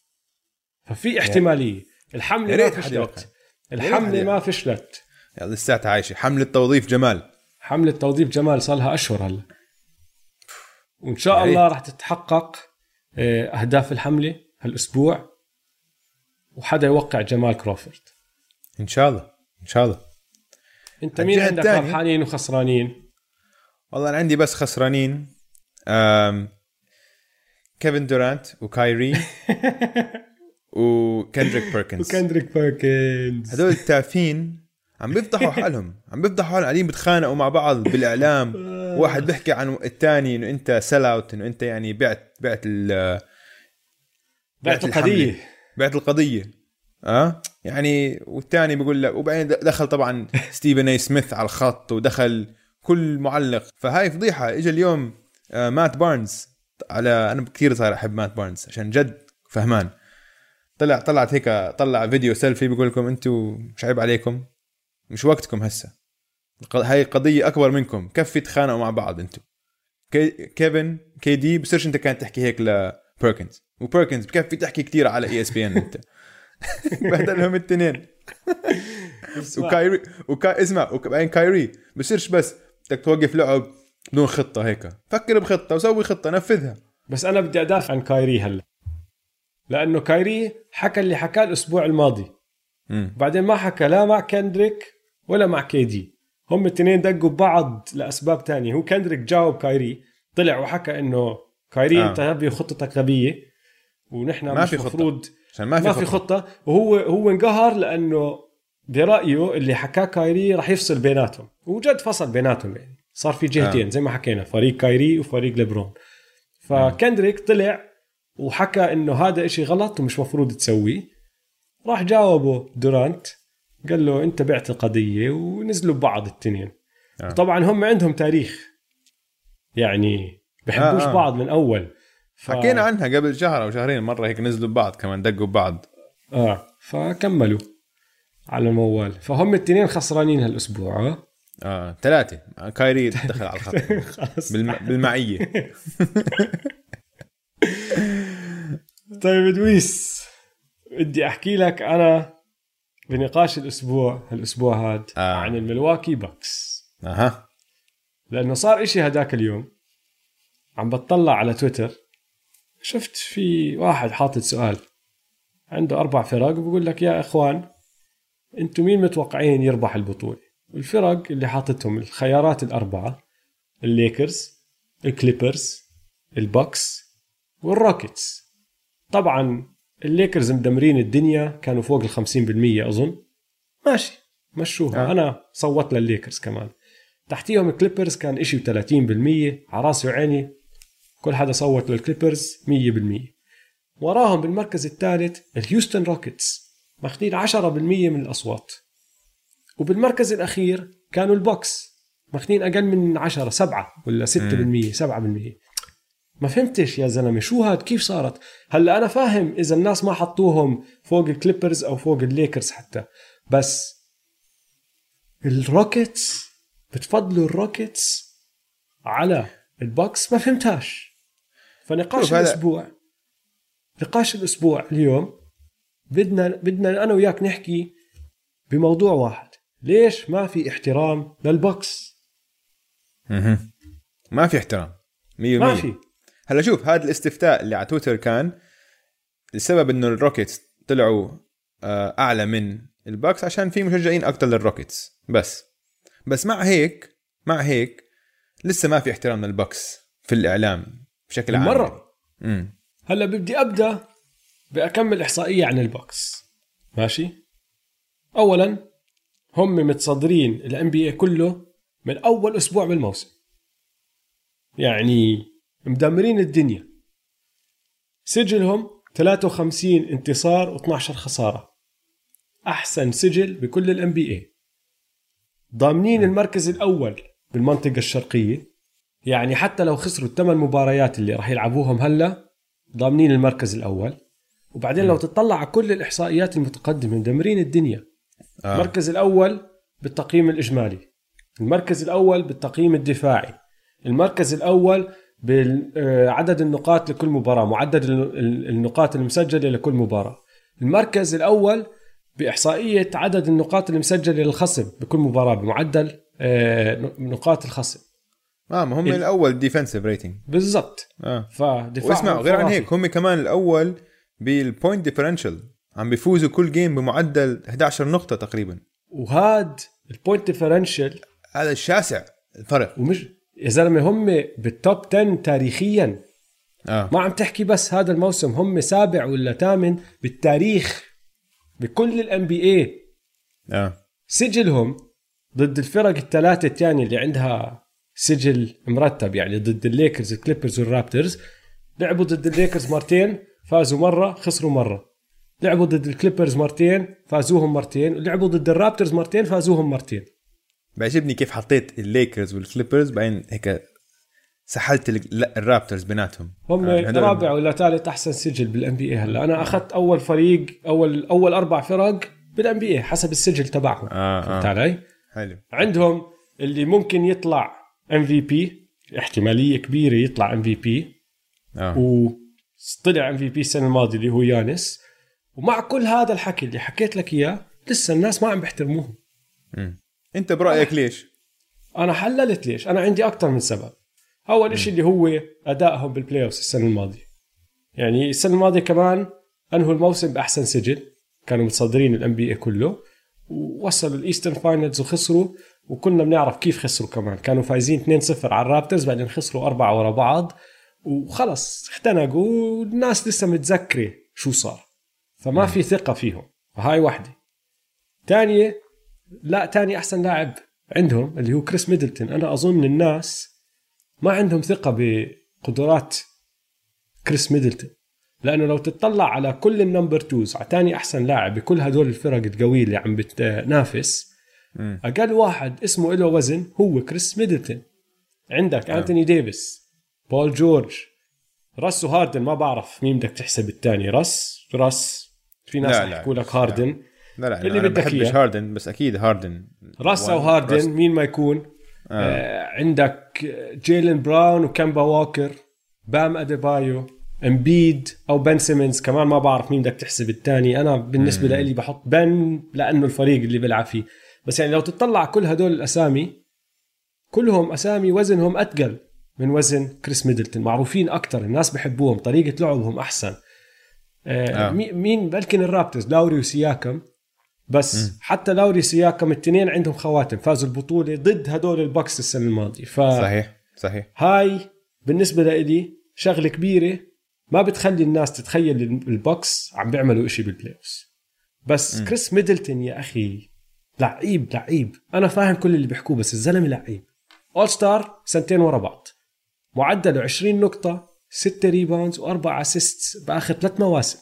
ففي احتمالية. الحملة ما. فشلت. الحملة ما فشلت. لساتها عايشة. حملة توظيف جمال. حملة توظيف جمال صار لها أشهر هلا. وإن شاء ريت. الله راح تتحقق آه، أهداف الحملة هالأسبوع وحدا يوقع جمال كروفورد إن شاء الله إن شاء الله. أنت مين عندك؟ ربحانين وخسرانين. والله أنا عندي بس خسرانين. أم... كيفن دورانت وكايري وكندريك بيركنز. وكندريك بيركنز. هدول التافهين عم بيفضحوا حالهم عم بيفضحوا حالهم قاعدين بيتخانقوا مع بعض بالإعلام. واحد بيحكي عن الثاني إنه أنت sell out إنه أنت يعني بعت بعت ال بعت. القضية. بعت القضية. آه؟ يعني والثاني بيقول لك وبعدين دخل طبعا ستيفن اي سميث على الخط ودخل كل معلق. فهاي فضيحة. اجى اليوم آه مات بارنز على أنا كثير صار أحب مات بارنز عشان جد فهمان. طلع طلعت هيك طلع فيديو سيلفي بيقول لكم أنتم مش عيب عليكم. مش وقتكم هسه. هاي قضية أكبر منكم. كفي تخانقوا مع بعض أنتم كي كيفن KD بصيرش أنت كانت تحكي هيك لبيركنز وبيركنز بكفي تحكي كثير على ESPN أنت. بهدلهم الاثنين وكايري وكا اسمع وبعدين كايري بصيرش بس بدك توقف لعب بدون خطة هيك. فكر بخطة وسوي خطة نفذها. بس أنا بدي أدافع عن كايري هلا. لأنه كايري حكى اللي حكاه الأسبوع الماضي. مم. بعدين ما حكى لا مع كندريك ولا مع KD هم الاثنين دقوا ببعض لأسباب تانية. هو كندريك جاوب كايري طلع وحكى إنه كايري آه. أنت غبي وخطتك غبية ونحن ما مش في خطة. مفروض عشان ما في ما في خطة. خطة. وهو هو انقهر لأنه برأيه اللي حكاه كايري راح يفصل بيناتهم. وجد فصل بيناتهم يعني. صار في جهتين آه. زي ما حكينا فريق كايري وفريق ليبرون. فكندريك طلع وحكى إنه هذا إشي غلط ومش مفروض تسويه. راح جاوبه دورانت. قال له أنت بعت القضية ونزلوا ببعض التنين. آه. طبعا هم عندهم تاريخ. يعني بحبوش آه، آه. بعض من أول. ف... حكينا عنها قبل شهر أو شهرين مرة هيك نزلوا ببعض كمان دقوا ببعض. آه فكملوا على الموال. فهم التنين خسرانين هالأسبوع. آه. آه ثلاثة. كايري دخل على الخط. بالم... بالمعية. طيب دويس بدي أحكي لك أنا بنقاش الأسبوع هالاسبوع هاد آه. عن الملواكي باكس أها. لأنه صار إشي هداك اليوم. عم بتطلع على تويتر. شفت في واحد حاطط سؤال. عنده أربع فرق وبقول لك يا إخوان أنتم مين متوقعين يربح البطولة؟ الفرق اللي حاطتهم الخيارات الأربعة الليكرز الكليبرز البوكس والروكيتس. طبعا الليكرز مدمرين الدنيا كانوا فوق ال 50% أظن. ماشي مشوها. آه. أنا صوت للليكرز كمان. تحتيهم الكليبرز كان إشي و30% على راسي وعيني كل حدا صوت للكليبرز 100% وراهم بالمركز الثالث الهيوستن روكيتس ماخذين 10% من الأصوات. وبالمركز الأخير كانوا البوكس ماخذين أقل من 10 7 ولا 6% 7% ما فهمتش يا زلمة شو هاد؟ كيف صارت؟ هلا أنا فاهم إذا الناس ما حطوهم فوق الكليبرز أو فوق الليكرز حتى. بس الروكيتس بتفضلوا الروكيتس على البوكس؟ ما فهمتهاش. فنقاش الأسبوع نقاش الأسبوع اليوم بدنا بدنا أنا وياك نحكي بموضوع واحد. ليش ما في احترام للبوكس. ما في احترام. 100% ما في. هلا شوف هذا الاستفتاء اللي على تويتر كان السبب إنه الروكيتس طلعوا آه، أعلى من الباكس عشان في مشجعين أكثر للروكيتس بس بس مع هيك مع هيك لسه ما في احترام للباكس في الإعلام بشكل عام. مرة. امم هلا بدي أبدأ بأكم إحصائية عن البوكس ماشي؟ اولا هم متصدرين ال NBA كله من أول أسبوع بالموسم. يعني مدمرين الدنيا. سجلهم 53 انتصار و12 خسارة. أحسن سجل بكل ال NBA ضامنين المركز الأول بالمنطقة الشرقية. يعني حتى لو خسروا الثمان مباريات اللي راح يلعبوهم هلأ ضامنين المركز الأول. وبعدين لو تطلع على كل الإحصائيات المتقدمة مدمرين الدنيا. آه. المركز الأول بالتقييم الإجمالي. المركز الأول بالتقييم الدفاعي. المركز الأول بعدد النقاط لكل مباراة معدل ال- ال- النقاط المسجلة لكل مباراة. المركز الأول بإحصائية عدد النقاط المسجلة للخصم بكل مباراة بمعدل آه، نقاط الخصم. آه ما هم ال- الأول defensive rating بالضبط. آه. فدفاع واسمع غير عن هيك هم كمان الأول بال point differential عم بيفوزوا كل game بمعدل 11 نقطة تقريبا. وهاد ال point differential هذا الشاسع الفرق. ومش يا زلمة هم بال top 10 تاريخيا. آه. ما عم تحكي بس هذا الموسم هم سابع ولا ثامن بالتاريخ بكل ال NBA آه. سجلهم ضد الفرق الثلاثة الثانية اللي عندها سجل مرتب يعني ضد الليكرز الكليبرز والرابترز لعبوا ضد الليكرز مرتين فازوا مرة خسروا مرة. لعبوا ضد الكليبرز مرتين فازوهم مرتين. ولعبوا ضد الرابترز مرتين فازوهم مرتين. بيعجبني كيف حطيت الليكرز والكليبرز بعدين هيك سحلت الرابترز بيناتهم. هم يعني رابع ولا ثالث أحسن سجل بال NBA هلا. أنا أخذت أول فريق أول أول أربع فرق بال NBA حسب السجل تبعهم. آه، آه. فهمت علي؟ حلو. عندهم اللي ممكن يطلع MVP احتمالية كبيرة يطلع MVP آه. وطلع MVP السنة الماضية اللي هو يانس. ومع كل هذا الحكي اللي حكيت لك إياه لسه الناس ما عم بيحترموهم. انت برأيك ليش؟ أنا حللت ليش. أنا عندي أكثر من سبب. أول شيء اللي هو أدائهم بال playoff السنة الماضية. يعني السنة الماضية كمان أنهوا الموسم بأحسن سجل. كانوا متصدرين ال NBA كله. ووصلوا ال Eastern finals وخسروا. وكنا بنعرف كيف خسروا كمان. كانوا فايزين 2-0 على الرابترز بعدين خسروا أربعة ورا بعض. وخلص اختنقوا والناس لسه متذكرة شو صار. فما في ثقة فيهم. فهاي واحدة. تانية لا تاني أحسن لاعب عندهم اللي هو كريس ميدلتون. أنا أظن الناس ما عندهم ثقة بقدرات كريس ميدلتون. لأنه لو تطلع على كل ال number twos على تاني أحسن لاعب بكل هدول الفرق القوية اللي عم بتنافس. أقل واحد اسمه له وزن هو كريس ميدلتون. عندك نعم. أنتوني ديفيس بول جورج راس وهاردن ما بعرف مين بدك تحسب الثاني راس راس في ناس يحكوا لك هاردن. لا. لا اللي أنا بدك بحبش إياه. هاردن بس أكيد هاردن. راس أو راس- هاردن مين ما يكون. آه. آه عندك جيلين براون وكامبا ووكر بام أديبايو إمبيد أو بن سيمنز كمان ما بعرف مين بدك تحسب الثاني أنا بالنسبة لي بحط بن لأنه الفريق اللي بيلعب فيه. بس يعني لو تطلع كل هدول الأسامي كلهم أسامي وزنهم أتقل من وزن كريس ميدلتون. معروفين أكثر الناس بحبوهم طريقة لعبهم أحسن. آه. آه. مي- مين؟ بلكن الرابترز لاوري وسياكم بس م. حتى لاوري وسياكم الاثنين عندهم خواتم فازوا البطولة ضد هدول البكس السنة الماضية. ف صحيح صحيح. هاي بالنسبة لإلي شغلة كبيرة ما بتخلي الناس تتخيل البوكس عم بيعملوا إشي بال playoffs بس م. كريس ميدلتون يا أخي لعيب لعيب. أنا فاهم كل اللي بيحكوه بس الزلمة لعيب. all-star سنتين ورا بعض. معدله 20 نقطة 6 rebounds واربع assist بآخر ثلاث مواسم.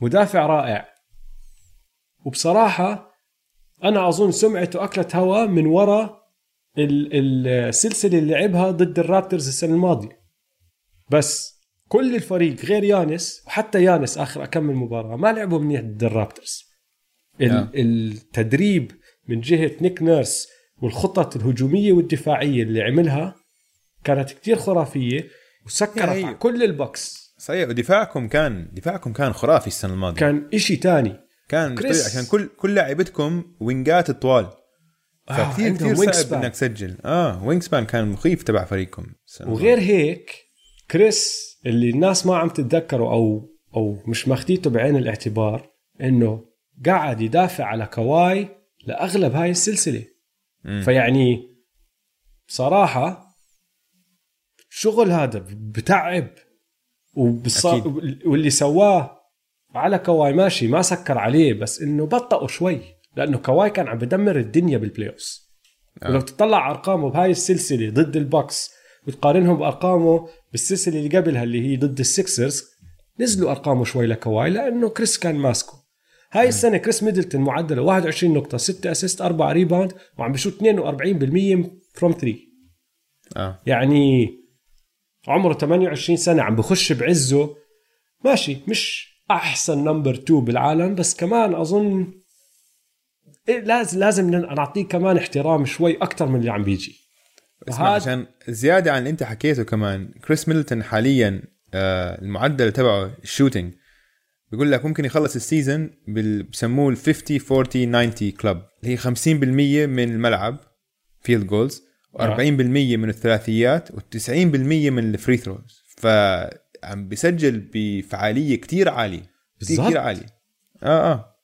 مدافع رائع. وبصراحة أنا أظن سمعته أكلت هوا من وراء ال- السلسلة اللي لعبها ضد الرابترز السنة الماضية. بس كل الفريق غير يانس وحتى يانس آخر أكم مباراة ما لعبوا منيح ضد الرابترز. ال- نعم. التدريب من جهة نيك نيرس والخطط الهجومية والدفاعية اللي عملها كانت كتير خرافية وسكرت يعني- على كل البوكس. صحيح ودفاعكم كان دفاعكم كان خرافي السنة الماضية. كان إشي تاني. كان كريس. طيب عشان كل كل لاعبيتكم وينجات طوال فكثير عندهم كثير صعب. إنك تسجل آه wingspan كان مخيف تبع فريقكم وغير هيك كريس اللي الناس ما عم تتذكره أو أو مش ماخديته بعين الاعتبار إنه قاعد يدافع على كواي لأغلب هاي السلسلة مم. فيعني بصراحه شغل هذا بتعب. أكيد. واللي سواه على كواي ماشي ما سكر عليه بس إنه بطئوا شوي لأنه كواي كان عم بدمر الدنيا بال playoffs آه. ولو تطلع أرقامه بهاي السلسلة ضد البوكس وتقارنهم بأرقامه بالسلسلة اللي قبلها اللي هي ضد السكسرز نزلوا أرقامه شوي لكواي لأنه كريس كان ماسكه. هاي السنة كريس ميدلتون معدله 21 نقطة 6 assist 4 rebound وعم بشوت 42% from 3 آه. يعني عمره 28 سنة عم بخش بعزه. ماشي مش أحسن number 2 بالعالم بس كمان أظن إيه لازم لازم نعطيه كمان احترام شوي أكثر من اللي عم بيجي. اسمع عشان زيادة عن اللي أنت حكيته كمان كريس ميدلتون حاليا آه المعدل تبعه ال shooting بيقول لك ممكن يخلص ال season بسموه ال 50 40 90 club اللي هي 50% من الملعب field goals و40% من الثلاثيات و90% من ال free throws فعم بيسجل بفعالية كتير عالية كتير, بالضبط. كتير عالية. آه آه.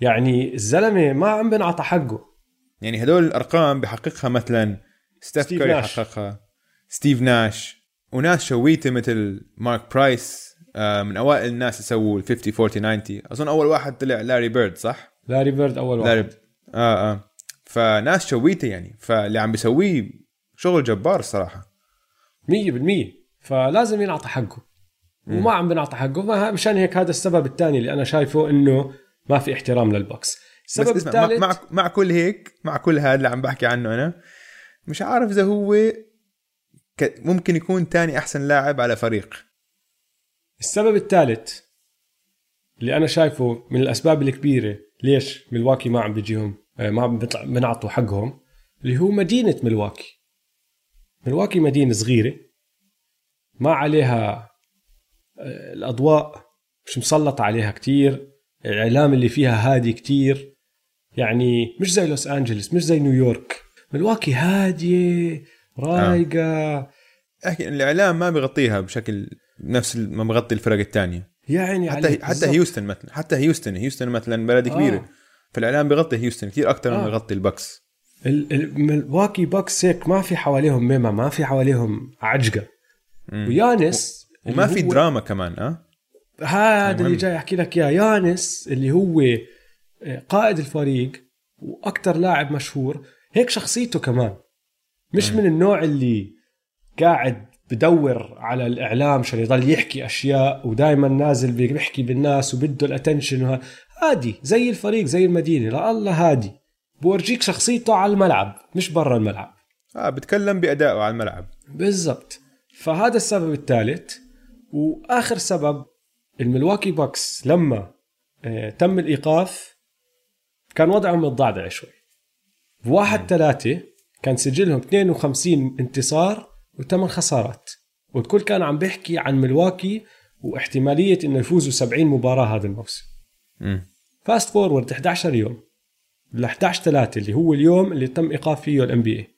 يعني الزلمة ما عم بنعطى حقه. يعني هدول الأرقام بحققها مثلا ستيف ناش. حققها ستيف ناش وناس شويتة مثل مارك برايس آه، من أوائل الناس يسووا ال 50 40 90 أظن أول واحد طلع لاري بيرد صح؟ لاري بيرد أول لاري واحد آه آه. فناس شويتة يعني. فاللي عم بيسويه شغل جبار الصراحة. 100% فلازم ينعطى حقه. وما عم بنعطى حقه مشان هيك هذا السبب الثاني اللي أنا شايفه إنه ما في احترام للبوكس. السبب الثالث مع مع كل هيك مع كل هذا اللي عم بحكي عنه أنا مش عارف إذا هو ممكن يكون تاني أحسن لاعب على فريق. السبب الثالث اللي أنا شايفه من الأسباب الكبيرة ليش ملواكي ما عم بيجيهم آه، ما عم بيطلع بنعطوا حقهم اللي هو مدينة ملواكي ملواكي مدينة صغيرة ما عليها الأضواء مش مسلط عليها كتير الإعلام اللي فيها هادي كتير. يعني مش زي لوس انجلوس مش زي نيويورك. ملواكي هادية رايقة. احكي إن الإعلام ما بيغطيها بشكل نفس ما بغطي الفرق الثانية يعني حتى حتى. هيوستن مثلا حتى هيوستن هيوستن مثلا بلد كبيرة. آه. فالإعلام بيغطي هيوستن كثير أكثر من آه. بيغطي البكس. ال- ال- ملواكي باكس هيك ما في حواليهم ميمة ما في حواليهم عجقة. ويانس وما في دراما كمان آه هذا. اللي جاي أحكي لك إياه. يانس اللي هو آه، قائد الفريق وأكثر لاعب مشهور هيك شخصيته كمان. مش من النوع اللي قاعد بدور على الإعلام عشان يضل يحكي أشياء ودائما نازل بيحكي بالناس وبده ال attention هادي زي الفريق زي المدينة. لا الله هادي. بورجيك شخصيته على الملعب مش برا الملعب. آه بتكلم بأدائه على الملعب. بالضبط. فهذا السبب الثالث. وآخر سبب الملواكي باكس لما آه، تم الإيقاف كان وضعهم متضعضع شوي. بواحد ثلاثة كان سجلهم 52 انتصار وثمان خسارات. والكل كان عم بيحكي عن ملواكي واحتمالية إنه يفوزوا 70 مباراة هذا الموسم. fast forward 11 يوم ل 11 3 اللي هو اليوم اللي تم ايقاف فيه الان بي اي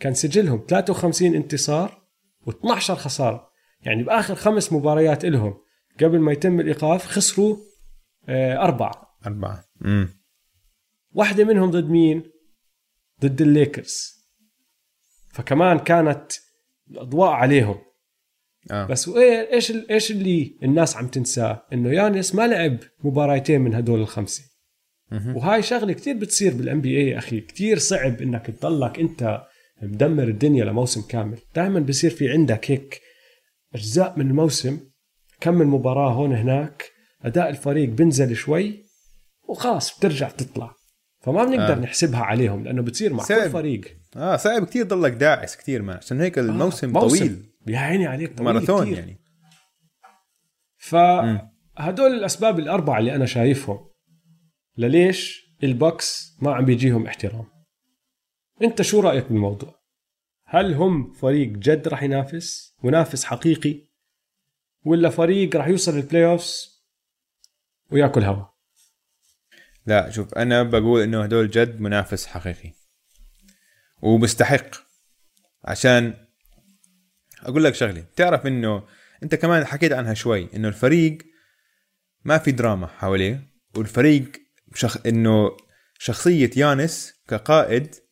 كان سجلهم 53 انتصار و12 خسارة. يعني بآخر خمس مباريات لهم قبل ما يتم الإيقاف خسروا آه، أربعة. أربعة. مم. واحدة منهم ضد مين؟ ضد الليكرز. فكمان كانت الأضواء عليهم. آه. بس إيش إيش اللي الناس عم تنساه؟ إنه يانس ما لعب مباراتين من هدول الخمسة. وهاي شغلة كتير بتصير بالان بي اي أخي. كتير صعب إنك تضلك أنت مدمر الدنيا لموسم كامل. دائما بصير في عندك هيك أجزاء من الموسم كم من مباراة هون هناك أداء الفريق بنزل شوي وخلاص بترجع تطلع فما بنقدر آه. آه. نحسبها عليهم لأنه بتصير مع صعب. كل فريق آه صعب كتير ضلك داعس كتير ما عشان هيك الموسم آه. موسم. طويل يا عيني عليك طويل ماراثون كتير. يعني فهدول الأسباب الأربعة اللي أنا شايفهم لليش البكس ما عم بيجيهم احترام أنت شو رأيك بالموضوع هل هم فريق جد راح ينافس؟ منافس حقيقي؟ ولا فريق راح يوصل ال playoffs وياكل هوا؟ لا شوف أنا بقول إنه هدول جد منافس حقيقي. ومستحق. عشان أقول لك شغلة. تعرف إنه أنت كمان حكيت عنها شوي إنه الفريق ما في دراما حواليه. والفريق شخ... إنه شخصية يانس كقائد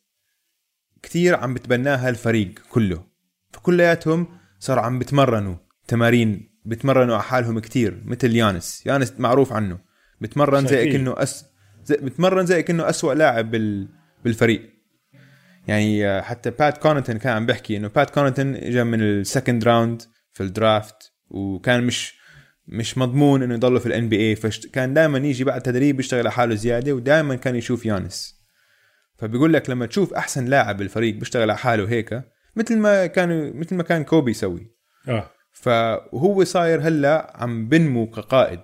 كثير عم بتبناها الفريق كله. فكلياتهم صاروا عم بتمرنوا تمارين بتمرنوا على حالهم كثير مثل يانس. يانس معروف عنه. بتمرن زي. كأنه أس... زي... بتمرن زي كأنه أسوأ لاعب بال... بالفريق. يعني آه، حتى بات كونتن كان عم بيحكي إنه بات كونتن اجى من ال second round في ال draft وكان مش مش مضمون إنه يضله في الان بي اي فكان دائما يجي بعد تدريب يشتغل على حاله زيادة ودائما كان يشوف يانس. فبيقول لك لما تشوف أحسن لاعب بالفريق بيشتغل على حاله هيك مثل ما كانوا مثل ما كان كوبي يسوي. آه. فهو صاير هلأ عم بنمو كقائد.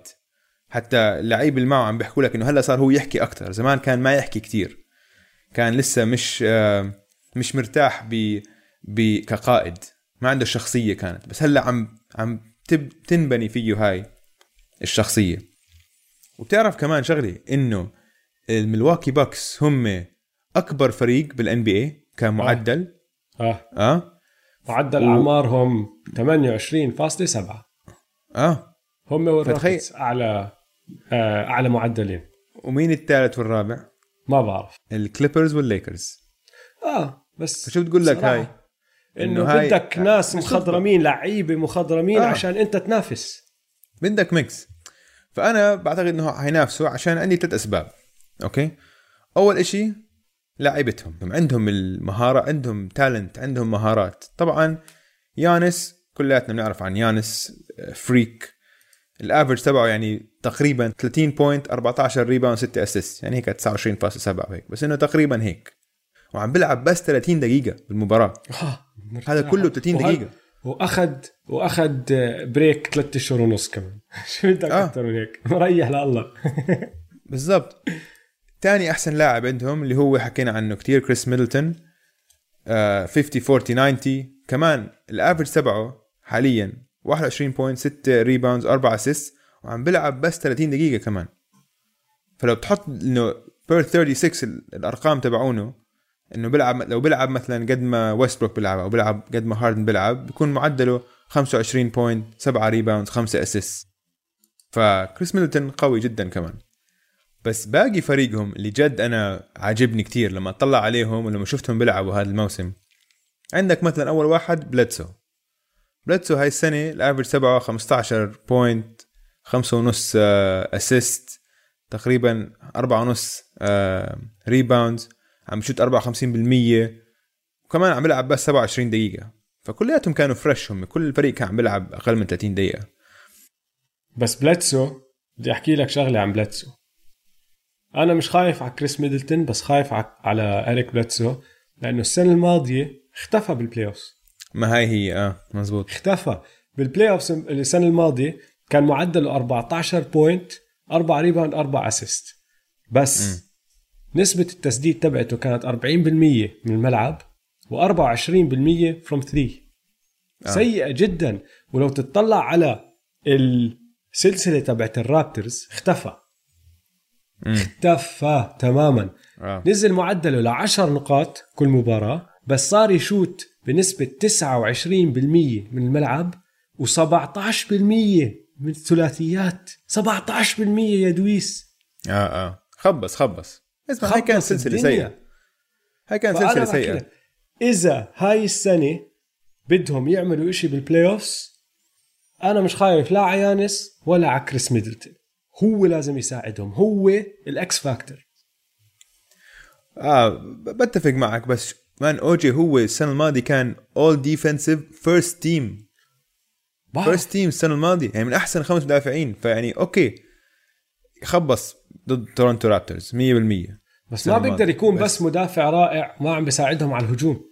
حتى اللعيب اللي معه عم بيحكوا لك إنه هلأ صار هو يحكي أكثر زمان كان ما يحكي كتير. كان لسه مش آه، مش مرتاح ب ب- كقائد. ما عنده شخصية كانت. بس هلأ عم عم تب تنبني فيه هاي الشخصية. وبتعرف كمان شغلة إنه الملواكي باكس هم أكبر فريق بالان بي اي كمعدل. آه. آه. معدل و- أعمارهم 28.7 آه. هم والروكيتس أعلى آه أعلى معدلين. ومين الثالث والرابع؟ ما بعرف. الكليبرز والليكرز. آه بس فشو بتقول لك هاي؟ إنه إنه هاي- بدك ناس مخضرمين لعيبة مخضرمين آه. آه. عشان أنت تنافس. بدك mix. فأنا بعتقد إنه حينافسوا عشان عندي ثلاث أسباب. okay؟ أول إشي لاعبتهم. عندهم المهارة عندهم talent عندهم مهارات. طبعا يانس كلياتنا بنعرف عن يانس آه، freak ال average تبعه يعني تقريبا 30 point 14 rebound 6 assist يعني هيك 29.7 وهيك. بس إنه تقريبا هيك. وعم بيلعب بس 30 دقيقة بالمباراة. آه. هذا كله 30 وهذا- دقيقة. واخذ وأخذ break ثلاث اشهر ونص كمان. شو بدك آه. أكثر من هيك؟ مريح لله. بالضبط. تاني أحسن لاعب عندهم اللي هو حكينا عنه كتير كريس ميدلتون آه 50 40 90 كمان ال average تبعه حاليا 21 point 6 rebounds 4 assist وعم بيلعب بس 30 دقيقة كمان. فلو بتحط إنه per 36 ال- الأرقام تبعونه إنه بيلعب لو بيلعب مثلا قد ما ويستبروك بيلعب أو بيلعب قد ما هاردن بيلعب بيكون معدله 25 point 7 rebounds 5 assist فكريس ميدلتون قوي جدا كمان. بس باقي فريقهم اللي جد أنا عاجبني كتير لما أطلع عليهم ولما شفتهم بيلعبوا هذا الموسم. عندك مثلا أول واحد بليدسو. بليدسو هاي السنة ال average تبعه 15 point خمسة ونص assist تقريبا أربعة ونص rebounds عم بشوت 54% وكمان عم بيلعب بس 27 دقيقة. فكلياتهم كانوا fresh هم كل الفريق كان عم بيلعب أقل من 30 دقيقة. بس بليدسو بدي أحكي لك شغلة عن بليدسو. أنا مش خايف على كريس ميدلتون بس خايف على اريك بليدسو لأنه السنة الماضية اختفى بال playoff ما هاي هي آه مزبوط اختفى بال playoff السنة الماضية كان معدله 14 point 4 rebound 4 assist بس م. نسبة التسديد تبعته كانت 40% من الملعب و24% from 3 آه. سيئة جدا ولو تطلع على السلسلة تبعت الرابتورز اختفى. اختفى تماما. آه. نزل معدله ل 10 نقاط كل مباراة بس صار يشوت بنسبة 29% من الملعب و17% من الثلاثيات. 17% يا dois. آه آه. خبص خبص. اسمع هاي كانت سلسلة سيئة. هاي كانت سلسلة سيئة. إذا هاي السنة بدهم يعملوا إشي بال playoffs أنا مش خايف لا على يانس ولا على كريس ميدلتون. هو لازم يساعدهم هو ال X factor. آه بتفق معك بس man أوجي هو السنة الماضية كان اول defensive first team first team السنة الماضية يعني من أحسن خمس مدافعين فيعني okay خبص ضد تورونتو رابتورز 100% بس ما بيقدر يكون بس, بس مدافع رائع ما عم بيساعدهم على الهجوم.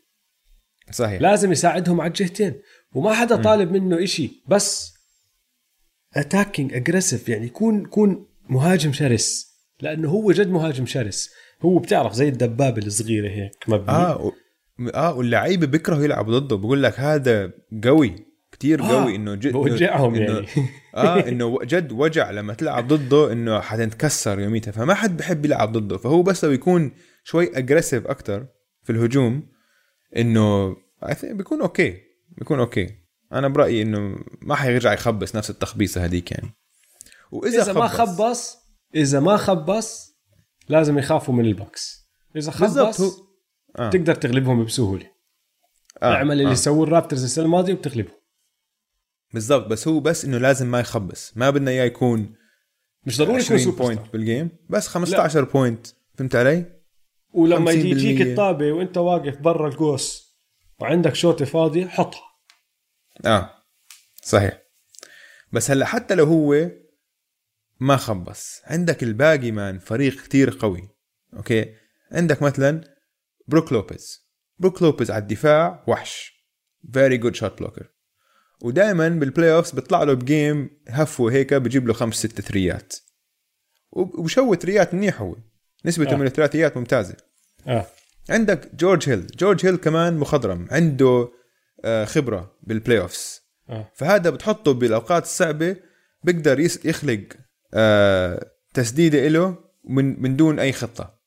صحيح. لازم يساعدهم على الجهتين. وما حدا طالب منه إشي بس attacking aggressive يعني يكون يكون مهاجم شرس. لأنه هو جد مهاجم شرس. هو بتعرف زي الدبابة الصغيرة هيك مبني. آه و... آه واللعيبة بيكرهوا يلعبوا ضده. بقول لك هذا قوي كتير آه قوي إنه جد بوجعهم إنه يعني. آه إنه جد وجع لما تلعب ضده إنه حتنكسر يوميتها. فما حد بحب يلعب ضده. فهو بس لو يكون شوي aggressive أكتر في الهجوم إنه بيكون okay بيكون okay أنا برأيي إنه ما حيرجع يخبص نفس التخبيصة هذيك يعني وإذا إذا ما خبص إذا ما خبص لازم يخافوا من ال Bucks إذا خبص هو... آه. تقدر تغلبهم بسهولة آه. اعمل اللي آه. سووه الرابتورز السنة الماضية وبتغلبهم بالضبط بس هو بس إنه لازم ما يخبص ما بدنا إياه يكون مش ضروري يكون سوبر point بال game بس 15 لا. point فهمت علي؟ ولما يجيك الطابة وأنت واقف برا القوس وعندك شوطة فاضية حطها آه صحيح. بس هلأ حتى لو هو ما خبص عندك الباقي man فريق كتير قوي okay؟ عندك مثلا بروك لوبيز. بروك لوبيز على الدفاع وحش. very good shot blocker ودائما بال playoffs بيطلع له ب game هفوه هيك بجيب له خمس ست ثريات. وبشوت ثريات منيح هو. نسبته آه. من الثلاثيات ممتازة. آه. عندك جورج هيل. جورج هيل كمان مخضرم. عنده خبرة بال playoffs آه. فهذا بتحطه بالأوقات الصعبة بيقدر يخلق آه تسديدة له من من دون أي خطة.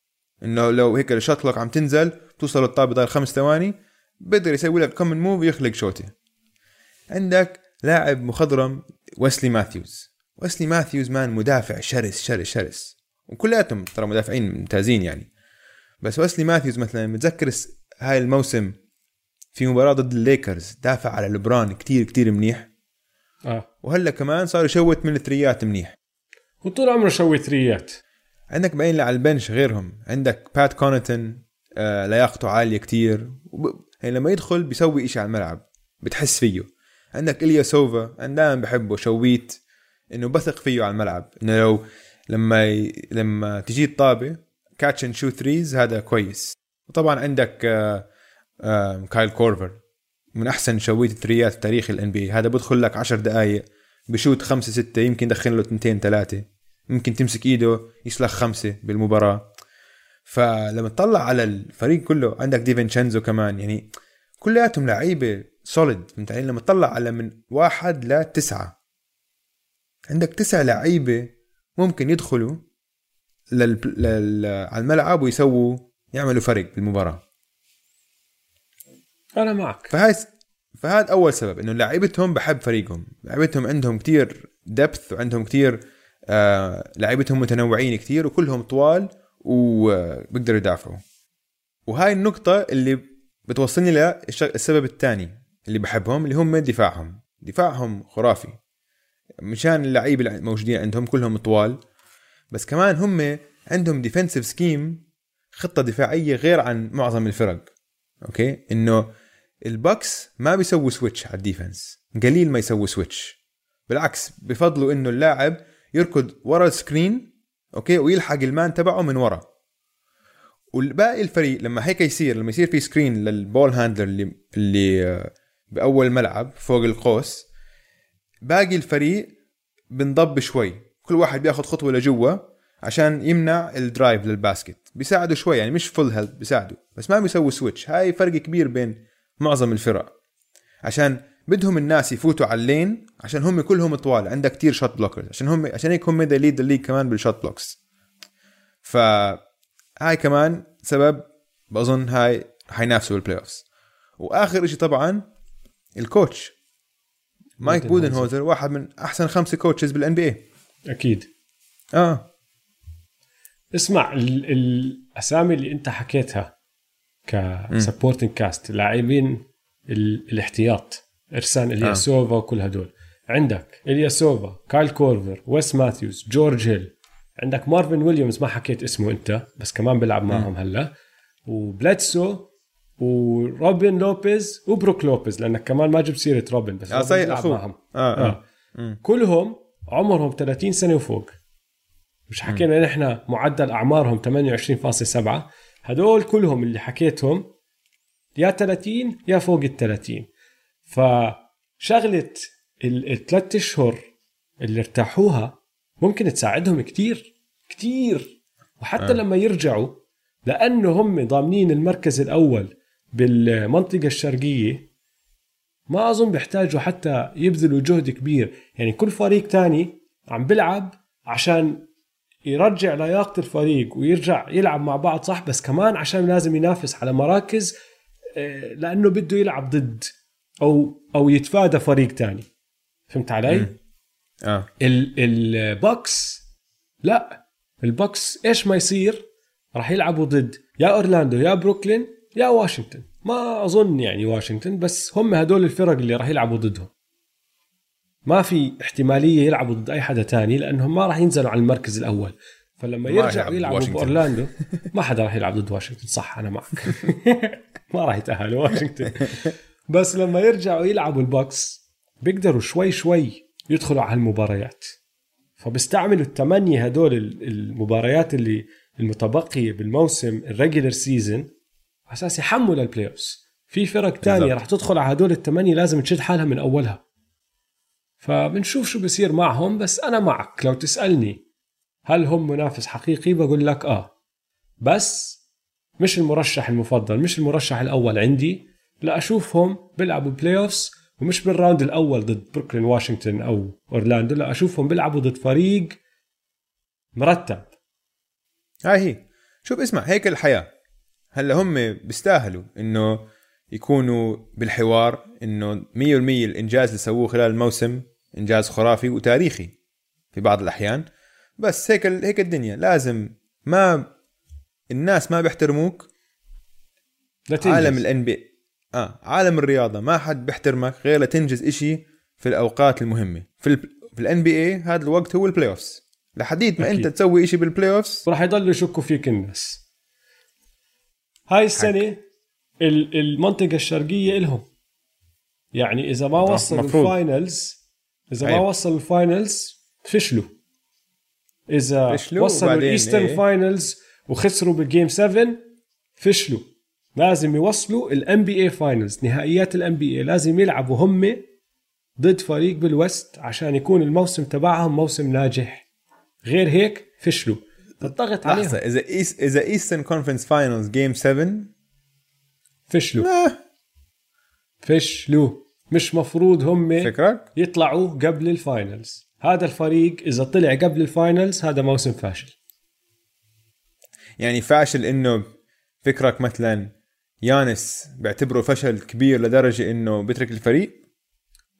إنه لو هيك ال shot clock عم تنزل توصل الطابه ضل خمس ثواني بيقدر يسوي لك كم من move يخلق شوطه عندك لاعب مخضرم ويسلي ماثيوز. ويسلي ماثيوز man مدافع شرس شرس شرس. وكلياتهم ترى مدافعين ممتازين يعني. بس ويسلي ماثيوز مثلا متذكر هاي الموسم في مباراة ضد الليكرز. دافع على لبران كتير كتير منيح. آه. وهلا كمان صار يشوت من الثريات منيح. وطول عمره شوي ثريات. عندك باين على ال bench غيرهم. عندك بات كوناتن آه لياقته عالية كتير. وب... يعني لما يدخل بيسوي إشي على الملعب بتحس فيه. عندك إلياسوفا أنا دائما بحبه shooter إنه بثق فيه على الملعب. إنه لو لما ي... لما تجي الطابة catch and shoot threes هذا كويس. وطبعا عندك آه كايل كورفر. من أحسن شويت الثريات في تاريخ ال NBA هذا بدخل لك 10 دقائق بشوت خمسة ستة يمكن يدخل له اثنتين ثلاثة. ممكن تمسك إيده يسلخ خمسة بالمباراة. فلما تطلع على الفريق كله عندك ديفينتشينزو كمان. يعني كلياتهم لعيبة سوليد فهمت علي؟ لما تطلع على من واحد لتسعة عندك تسع لعيبة ممكن يدخلوا لل... لل... على الملعب ويسووا يعملوا فرق بالمباراة. أنا معك. فهاي فهذا أول سبب إنه لعيبتهم بحب فريقهم. لعيبتهم عندهم كتير دبث وعندهم كتير آه لعيبتهم متنوعين كتير وكلهم طوال وبيقدروا يدافعوا. وهاي النقطة اللي بتوصلني للسبب الثاني اللي بحبهم اللي هم دفاعهم. دفاعهم خرافي. مشان اللعيبة الموجودين عندهم كلهم طوال بس كمان هم عندهم defensive scheme خطة دفاعية غير عن معظم الفرق. okay؟ إنه ال Bucks ما بيسوي switch على ال defense. قليل ما يسوي switch بالعكس بفضلوا إنه اللاعب يركض ورا ال screen okay ويلحق ال man تبعه من ورا. والباقي الفريق لما هيك يصير لما يصير في screen لل ball handler اللي اللي آه، بأول ملعب فوق القوس باقي الفريق بنضب شوي. كل واحد بياخذ خطوة لجوا عشان يمنع ال drive لل basket. بيساعده شوي يعني مش full help بيساعده بس ما بيسوي switch هاي فرق كبير بين معظم الفرق. عشان بدهم الناس يفوتوا على ال lane عشان هم كلهم طوال عندك كتير shot blockers عشان هم عشان هيك هم lead ال league كمان بال shot blocks ف هاي كمان سبب بظن هاي حينافسوا بال playoffs وآخر شيء طبعا ال coach مايك بودنهوزر واحد من أحسن خمسة coaches بال NBA أكيد. آه. اسمع ال- الأسامي اللي أنت حكيتها ك supporting cast لاعبين ال- الاحتياط إرسان إلياسوفا وكل هدول. عندك إلياسوفا كايل كورفر ويس ماثيوز جورج هيل. عندك مارفن ويليامز ما حكيت اسمه انت بس كمان بيلعب معهم هلا. وبلاتسو وروبن لوبيز وبروك لوبيز لأنك كمان ما جبت سيرة روبن بس روبن صحيح بيلعب معهم. آه آه. آه. كلهم عمرهم 30 سنة وفوق. مش حكينا نحن معدل أعمارهم 28.7 هدول كلهم اللي حكيتهم يا 30 يا فوق ال 30 فشغلة ال- الثلاث أشهر اللي ارتاحوها ممكن تساعدهم كتير كتير. وحتى آه. لما يرجعوا لأنه هم ضامنين المركز الأول بالمنطقة الشرقية ما أظن بيحتاجوا حتى يبذلوا جهد كبير. يعني كل فريق تاني عم بيلعب عشان يرجع لياقة الفريق ويرجع يلعب مع بعض صح بس كمان عشان لازم ينافس على مراكز آه، لأنه بده يلعب ضد أو أو يتفادى فريق تاني. فهمت علي؟ مم. آه. ال- البوكس لا. البوكس إيش ما يصير؟ راح يلعبوا ضد يا أورلاندو يا بروكلين يا واشنطن. ما أظن يعني واشنطن بس هم هدول الفرق اللي راح يلعبوا ضدهم. ما في احتمالية يلعبوا ضد أي حدا تاني لأنهم ما راح ينزلوا على المركز الأول. فلما ما يرجعوا يلعبوا. بأورلاندو ما حدا راح يلعب ضد واشنطن صح أنا معك. ما راح يتاهلوا واشنطن. بس لما يرجعوا يلعبوا البوكس بيقدروا شوي شوي يدخلوا على المباريات فبيستعملوا الثمانية هدول ال- المباريات اللي المتبقية بالموسم ال regular season على أساس يحموا لل playoffs في فرق تانية. راح تدخل على هدول الثمانية لازم تشد حالها من أولها. فبنشوف شو بصير معهم بس أنا معك. لو تسألني هل هم منافس حقيقي بقول لك آه. بس مش المرشح المفضل مش المرشح الأول عندي. لا أشوفهم بيلعبوا playoffs ومش بال round الأول ضد بروكلين واشنطن أو اورلاندو لا أشوفهم بيلعبوا ضد فريق مرتب. هاي هي. شوف اسمع هيك الحياة. هلا هم بيستاهلوا إنه يكونوا بالحوار إنه 100% الإنجاز اللي سووه خلال الموسم إنجاز خرافي وتاريخي في بعض الأحيان. بس هيك هيك الدنيا. لازم ما الناس ما بيحترموك. لا تنجز. عالم الان بي آه عالم الرياضة. ما حد بيحترمك غير لتنجز إشي في الأوقات المهمة. في ال في ال NBA هذا الوقت هو البلاي اوفز لحديت ما أكيد. انت تسوي إشي بال playoffs وراح يضلوا يشكوا فيك الناس. هاي السنة ال- المنطقة الشرقية إلهم. يعني إذا ما وصلوا مفروض. ال finals إذا ما أيوة. وصلوا ال finals فشلوا. إذا فشلوا وصلوا وبعدين ال Eastern إيه؟ finals وخسروا بال game 7 فشلوا. لازم يوصلوا ال NBA finals نهائيات ال NBA لازم يلعبوا هم ضد فريق بال West عشان يكون الموسم تبعهم موسم ناجح. غير هيك فشلوا. الضغط عليهم. إذا Eas إذا Eastern Conference finals game 7 فشلوا. آه فشلوا. مش مفروض هم فكرك؟ يطلعوا قبل ال finals هذا الفريق إذا طلع قبل ال finals هذا موسم فاشل. يعني فاشل إنه فكرك مثلا يانس بيعتبره فشل كبير لدرجة إنه بيترك الفريق؟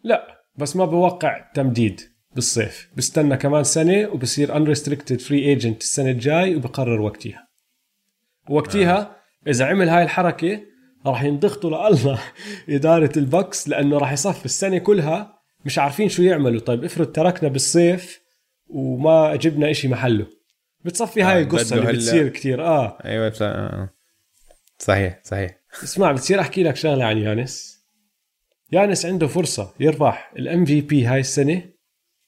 لا بس ما بوقع تمديد بالصيف. بستنى كمان سنة وبصير unrestricted free agent السنة الجاي وبقرر وقتها. وقتها إذا عمل هاي الحركة راح ينضغطوا لله إدارة البكس لأنه راح يصفي السنة كلها مش عارفين شو يعملوا. طيب افرض تركنا بالصيف وما جبنا إشي محله. بتصفي هاي آه، القصة اللي بتصير كتير. آه. أيوه بس- آه. صحيح صحيح. اسمع بتصير أحكي لك شغلة عن يانس. يانس عنده فرصة يربح ال MVP هاي السنة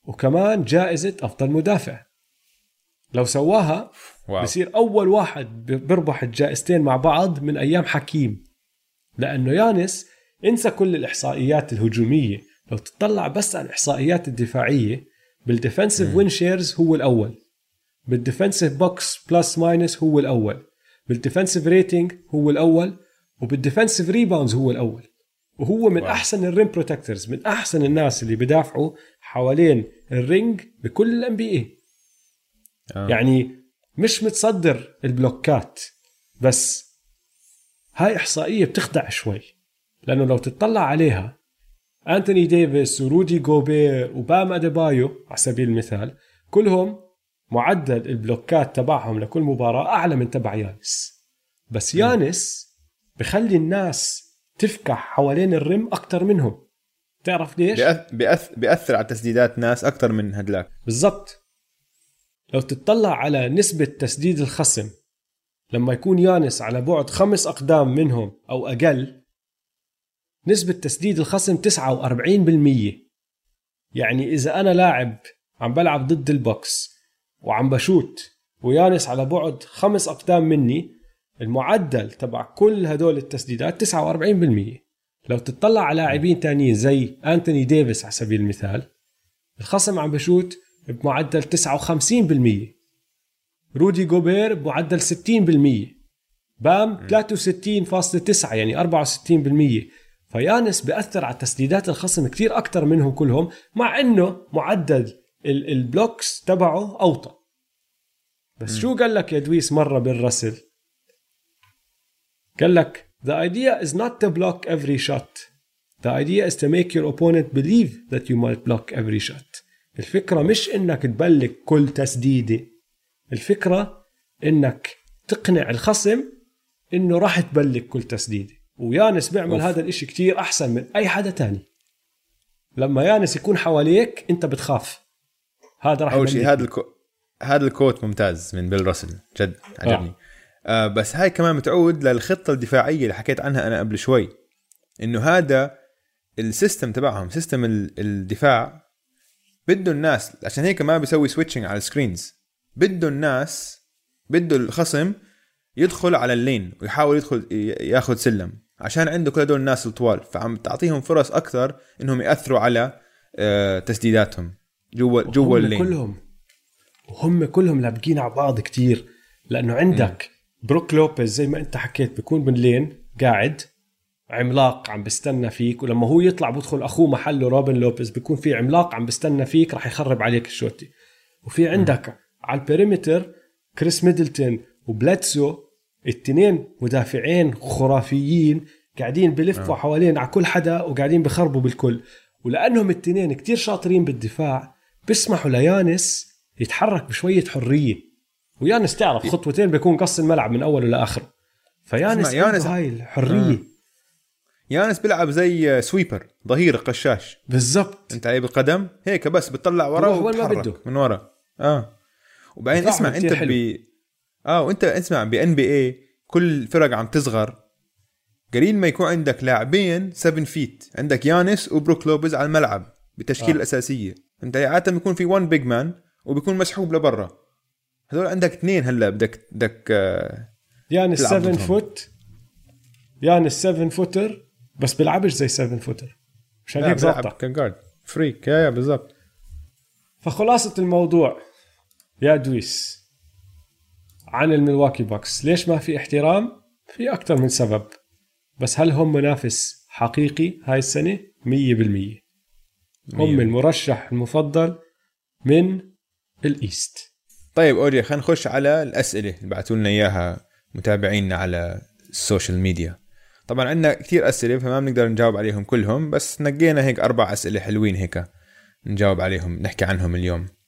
وكمان جائزة أفضل مدافع. لو سواها wow. بصير أول واحد بيربح الجائزتين مع بعض من أيام Hakeem. لأنه يانس انسى كل الإحصائيات الهجومية. لو تطلع بس على الإحصائيات الدفاعية بال defensive win shares هو الأول. بال defensive box plus minus هو الأول. بال defensive rating هو الأول وبال defensive rebounds هو الأول. وهو من wow. أحسن ال rim protectors من أحسن الناس اللي بدافعوا حوالين الرينج بكل ال NBA آه. يعني مش متصدر ال block ات بس هاي إحصائية بتخدع شوي لأنه لو تطلع عليها أنتوني ديفيس ورودي جوبير وبام أديبايو على سبيل المثال كلهم معدل ال block ات تبعهم لكل مباراة أعلى من تبع يانس. بس يانس بخلي الناس تفكر حوالين ال rim أكتر منهم. تعرف ليش؟ بيأث... بيأث... بيأثر على تسديدات ناس أكثر من هدلاك. بالضبط. لو تطلع على نسبة تسديد الخصم لما يكون يانس على بعد خمس أقدام منهم أو أقل نسبة تسديد الخصم 49% يعني إذا أنا لاعب عم بلعب ضد البوكس وعم ب shoot ويانس على بعد خمس أقدام مني المعدل تبع كل هدول التسديدات 49% لو تطلع على لاعبين تانيين زي أنتوني ديفيس على سبيل المثال الخصم عم ب shoot بمعدل 59% رودي جوبير بمعدل 60% بام 63.9 يعني 64% فيانس بيأثر على تسديدات الخصم كتير أكتر منهم كلهم مع إنه معدل ال- ال blocks تبعه أوطى. بس شو قال لك إياه مرة بيل راسل قال لك the idea is not to block every shot. The idea is to make your opponent believe that you might block every shot. الفكرة مش إنك ت block كل تسديدة. الفكرة إنك تقنع الخصم إنه راح تبلك كل تسديدة ويانس بيعمل أوف. هذا الإشي كتير أحسن من أي حدا تاني. لما يانس يكون حواليك أنت بتخاف. هذا راح أول شيء. هذا ال quo... هذا ال quote ممتاز من بيل راسل. جد عجبني. آه. آه بس هاي كمان بتعود للخطة الدفاعية اللي حكيت عنها أنا قبل شوي. إنه هذا ال system تبعهم system ال- الدفاع بده الناس عشان هيك ما بيسوي switching على ال screens بده الناس بده الخصم يدخل على ال lane ويحاول يدخل ياخذ سلة. عشان عنده كل هدول الناس الطوال فعم تعطيهم فرص أكثر إنهم يأثروا على آه تسديداتهم جوا جوا ال lane. كلهم وهم كلهم لايقين على بعض كتير. لأنه عندك بروك لوبيز زي ما أنت حكيت بيكون بال lane قاعد عملاق عم بستنى فيك ولما هو يطلع بدخل أخوه محله روبن لوبيز بيكون في عملاق عم بستنى فيك راح يخرب عليك الشوت. وفي عندك على ال perimeter كريس ميدلتون وبليدسو التنين مدافعين خرافيين قاعدين بلفوا حوالين على كل حدا وقاعدين بخربوا بالكل. ولأنهم التنين كتير شاطرين بالدفاع بيسمحوا ليانس يتحرك بشوية حرية. ويانس تعرف خطوتين بيكون قص الملعب من اوله لاخره فيانس يانس- هاي الحرية. يانس بيلعب زي sweeper ظهير قشاش. بالضبط. انت عليه بالقدم؟ هيك بس بتطلع ورا وين ما بده. من ورا. آه. وبعدين اسمع انت ب آه وانت اسمع بال NBA كل الفرق عم تصغر قليل ما يكون عندك لاعبين 7 feet عندك يانس وبروك لوبز على الملعب بالتشكيلة آه. الاساسية أنت عادة بيكون في 1 big man وبيكون مسحوب لبرا. هذول عندك اثنين هلا بدك بدك آه يانس تلعب 7 ضدهم. فوت يانس 7 فوتر بس بيلعبش زي 7 فوتر مشان هيك بيلعب ظابطة. كجارد فريك يا يا بالضبط. فخلاصة الموضوع. يا دويس عن الملواكي بوكس ليش ما في احترام؟ في أكثر من سبب. بس هل هم منافس حقيقي هاي السنة؟ 100% هم المرشح المفضل من الإيست. طيب أوريا خلينا نخش على الأسئلة اللي بعثوا لنا إياها متابعينا على ال social media. طبعا عندنا كثير أسئلة فما بنقدر نجاوب عليهم كلهم بس نقينا هيك أربع أسئلة حلوين هيك نجاوب عليهم نحكي عنهم اليوم.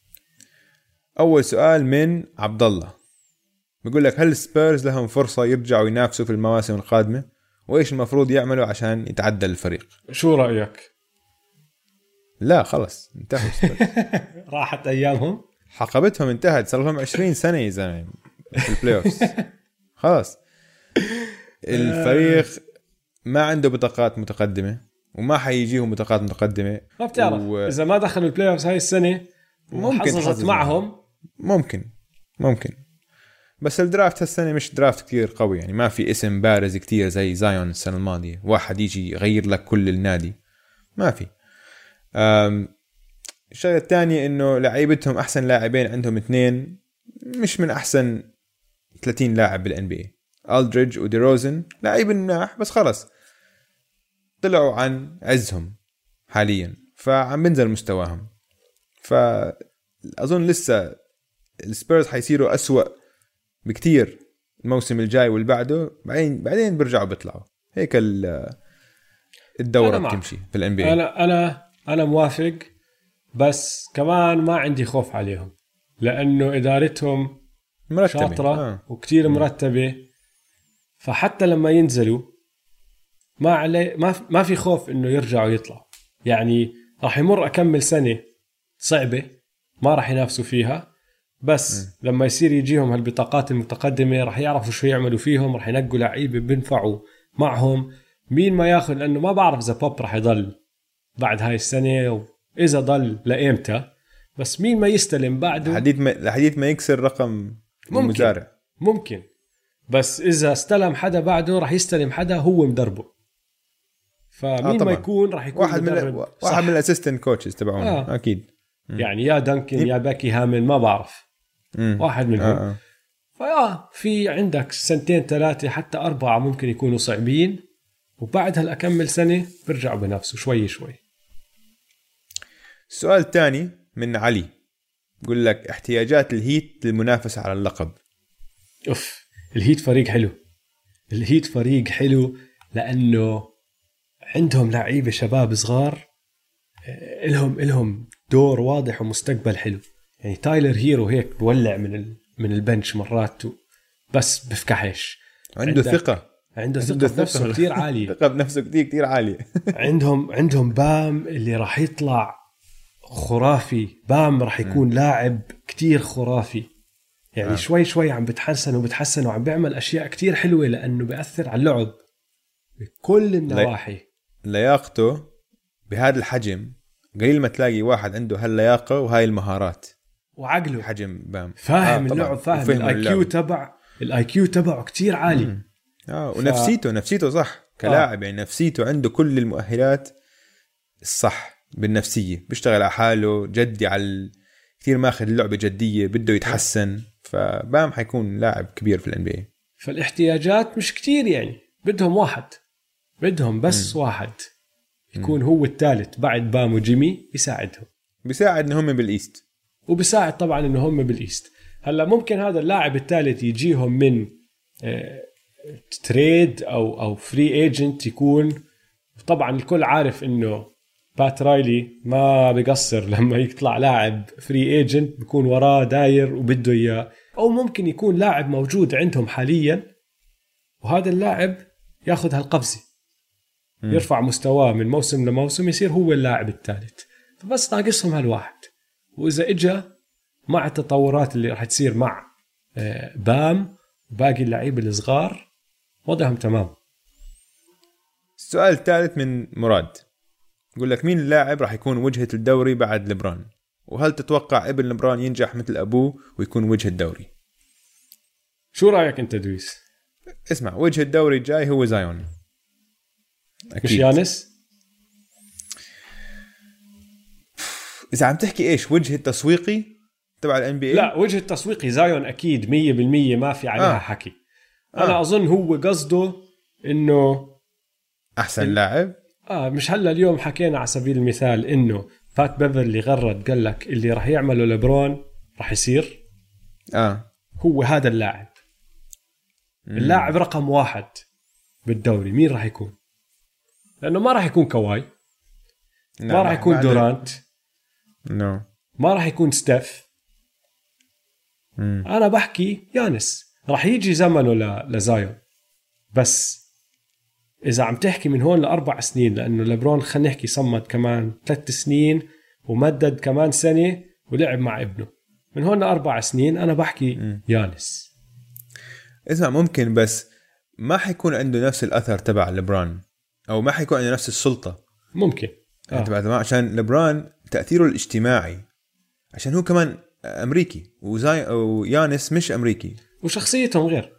أول سؤال من عبد الله بيقول لك هل سبيرز لهم فرصة يرجعوا ينافسوا في المواسم القادمة؟ وإيش المفروض يعملوا عشان يتعدل الفريق؟ شو رأيك؟ لا خلص انتهوا راحت أيامهم؟ حقبتهم انتهت صار لهم 20 سنة يا زلمة في ال playoffs خلاص. الفريق ما عنده بطاقات متقدمة وما حيجيهم بطاقات متقدمة ما بتعرف. و-. إذا ما دخلوا ال playoff هاي السنة ممكن حظظت معهم ممكن ممكن. بس ال draft هالسنة مش draft كتير قوي يعني ما في اسم بارز كتير زي زايون السنة الماضية. واحد يجي يغير لك كل النادي. ما في. الشغلة الثانية إنه لعيبتهم أحسن لاعبين عندهم اثنين مش من أحسن 30 لاعب بال NBA ألدريدج وديروزن لاعبين مناح بس خلص طلعوا عن عزهم حاليا فعم بنزل مستواهم. فاظن لسه السبيرز حيصيروا أسوأ بكتير الموسم الجاي واللي بعده بعدين بعدين بيرجعوا بيطلعوا. هيك ال- الدورة. بتمشي في الان بي أنا أنا أنا موافق بس كمان ما عندي خوف عليهم لأنه إدارتهم مرتبة. شاطرة آه. وكتير مرتبة. فحتى لما ينزلوا ما عليه ما في- ما في خوف إنه يرجعوا يطلعوا. يعني راح يمر أكمل سنة صعبة ما راح ينافسوا فيها. بس م. لما يصير يجيهم هالبطاقات المتقدمة راح يعرفوا شو يعملوا فيهم راح ينقوا لعيبة بينفعوا معهم. مين ما ياخذ؟ لأنه ما بعرف إذا بوب راح يضل بعد هاي السنة وإذا ضل لايمتى بس مين ما يستلم بعده؟ لحديت ما لحديت ما يكسر رقم ممكن. المزارع. ممكن. بس إذا استلم حدا بعده راح يستلم حدا هو مدربه. فمين آه ما طبعاً. يكون راح يكون واحد من واحد. من ال assistant coaches تبعون آه. أكيد. يعني يا دنكن يا بيكي هامون ما بعرف. مم. واحد منهم. آه آه. فاه في عندك سنتين ثلاثة حتى أربعة ممكن يكونوا صعبين وبعد هالاكمل سنة بيرجعوا بنفسه شوي شوي. السؤال الثاني من علي. بقول لك احتياجات الهيت للمنافسة على اللقب. أوف الهيت فريق حلو. الهيت فريق حلو لأنه عندهم لعيبة شباب صغار إلهم إلهم دور واضح ومستقبل حلو. يعني تايلر هيرو هيك بولع من ال... من البنش مرات و- بس بفكحش عنده ثقة. عنده عنده ثقة بنفسه كثير عالية. ثقة بنفسه كثير كثير عالية. عندهم عندهم بام اللي راح يطلع خرافي. بام راح يكون لاعب كتير خرافي. يعني آه. شوي شوي عم بتحسن وبتحسن وعم بيعمل أشياء كتير حلوة لأنه بيأثر على اللعب بكل النواحي. لياقته بهذا الحجم قليل ما تلاقي واحد عنده هاللياقة وهاي المهارات. وعقله. حجم بام. فاهم آه،. اللعب فاهم ال IQ. تبع ال IQ تبعه كتير عالي. آه ونفسيته نفسيته صح. كلاعب يعني نفسيته عنده كل المؤهلات الصح بالنفسية. بيشتغل على حاله جدي على كثير ماخذ اللعبه جدية بده يتحسن. فبام حيكون لاعب كبير في ال NBA فالاحتياجات مش كتير يعني. بدهم واحد. بدهم بس م. واحد. يكون هو الثالث بعد بام وجيمي يساعدهم بيساعد ان هم بال East وبساعد طبعا إنه هم بال East. هلأ ممكن هذا اللاعب الثالث يجيهم من آه، trade أو أو free agent يكون. طبعا الكل عارف إنه بات رايلي ما بقصر لما يطلع لاعب free agent بيكون وراه داير وبده إياه. أو ممكن يكون لاعب موجود عندهم حاليا وهذا اللاعب ياخذ هالقفزة. يرفع مستواه من موسم لموسم يصير هو اللاعب الثالث فبس ناقصهم هالواحد. وإذا اجى مع التطورات اللي راح تصير مع آه، بام وباقي اللعيبة الصغار وضعهم تمام. السؤال الثالث من مراد. يقول لك مين اللاعب راح يكون وجهة الدوري بعد لبران وهل تتوقع إبن لبران ينجح مثل أبوه ويكون وجه الدوري؟ شو رأيك أنت دويس؟ اسمع وجه الدوري الجاي هو زايون. مش يانس؟ إذا عم تحكي إيش؟ وجه التسويقي تبع الان بي لا وجه التسويقي زايون أكيد 100% ما في عليها آه. حكي. أنا آه. أظن هو قصده إنه أحسن لاعب؟ آه مش هلا اليوم حكينا على سبيل المثال إنه فات بيفرلي غرد قال لك اللي راح يعمله لبرون راح يصير. آه. هو هذا اللاعب. اللاعب رقم واحد بالدوري. مين راح يكون؟ لأنه ما راح يكون كواهي. ما راح يكون دورانت. no ما راح يكون ستيف. مم. أنا بحكي يانس. راح يجي زمنه ل- لزايون. بس إذا عم تحكي من هون لأربع سنين لأنه لبرون خلينا نحكي صمد كمان ثلاث سنين ومدد كمان سنة ولعب مع ابنه. من هون لأربع سنين أنا بحكي يانس. اسمع ممكن بس ما حيكون عنده نفس الأثر تبع لبران أو ما حيكون عنده نفس السلطة. ممكن. آه. تبع زمان عشان لبران تأثيره الاجتماعي عشان هو كمان أمريكي وزاي ويانس مش أمريكي. وشخصيتهم غير.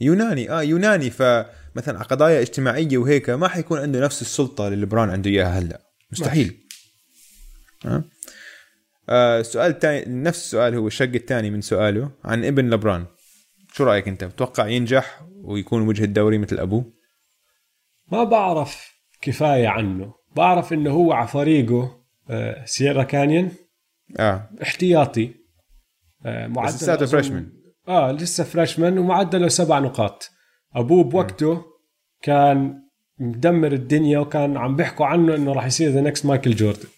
يوناني آه يوناني. فمثلا على قضايا اجتماعية وهيك ما حيكون عنده نفس السلطة اللي لبران عنده إياها هلأ. مستحيل. آه. آه السؤال الثاني نفس السؤال هو الشق الثاني من سؤاله عن ابن لبران شو رأيك أنت؟ بتوقع ينجح ويكون وجه الدوري مثل أبوه؟ ما بعرف كفاية عنه. بعرف إنه هو على فريقه سيرا كانيون آه. احتياطي. آه معدل لساته فريشمان آه لسه فريشمان ومعدله سبع نقاط. أبوه بوقته كان مدمر الدنيا وكان عم بيحكوا عنه إنه راح يصير the next مايكل جوردن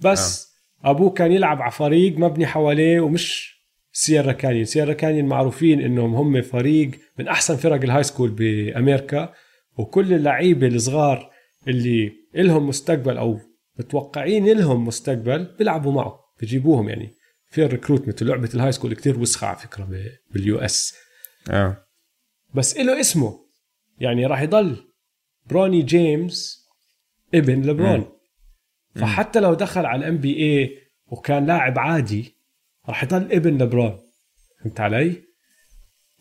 بس آه. أبوه كان يلعب على فريق مبني حواليه ومش سيرا كانيون سيرا كانيون معروفين إنهم هم فريق من أحسن فرق ال high school بأمريكا وكل اللعيبة الصغار اللي إلهم مستقبل أو متوقعين لهم مستقبل بيلعبوا معه بجيبوهم يعني. في ال recruitment لعبة ال high school كثير وسخة على فكرة بال U.S.. آه. بس له اسمه. يعني راح يضل بروني جيمس ابن لبرون. فحتى لو دخل على ال NBA وكان لاعب عادي راح يضل ابن لبرون. فهمت علي؟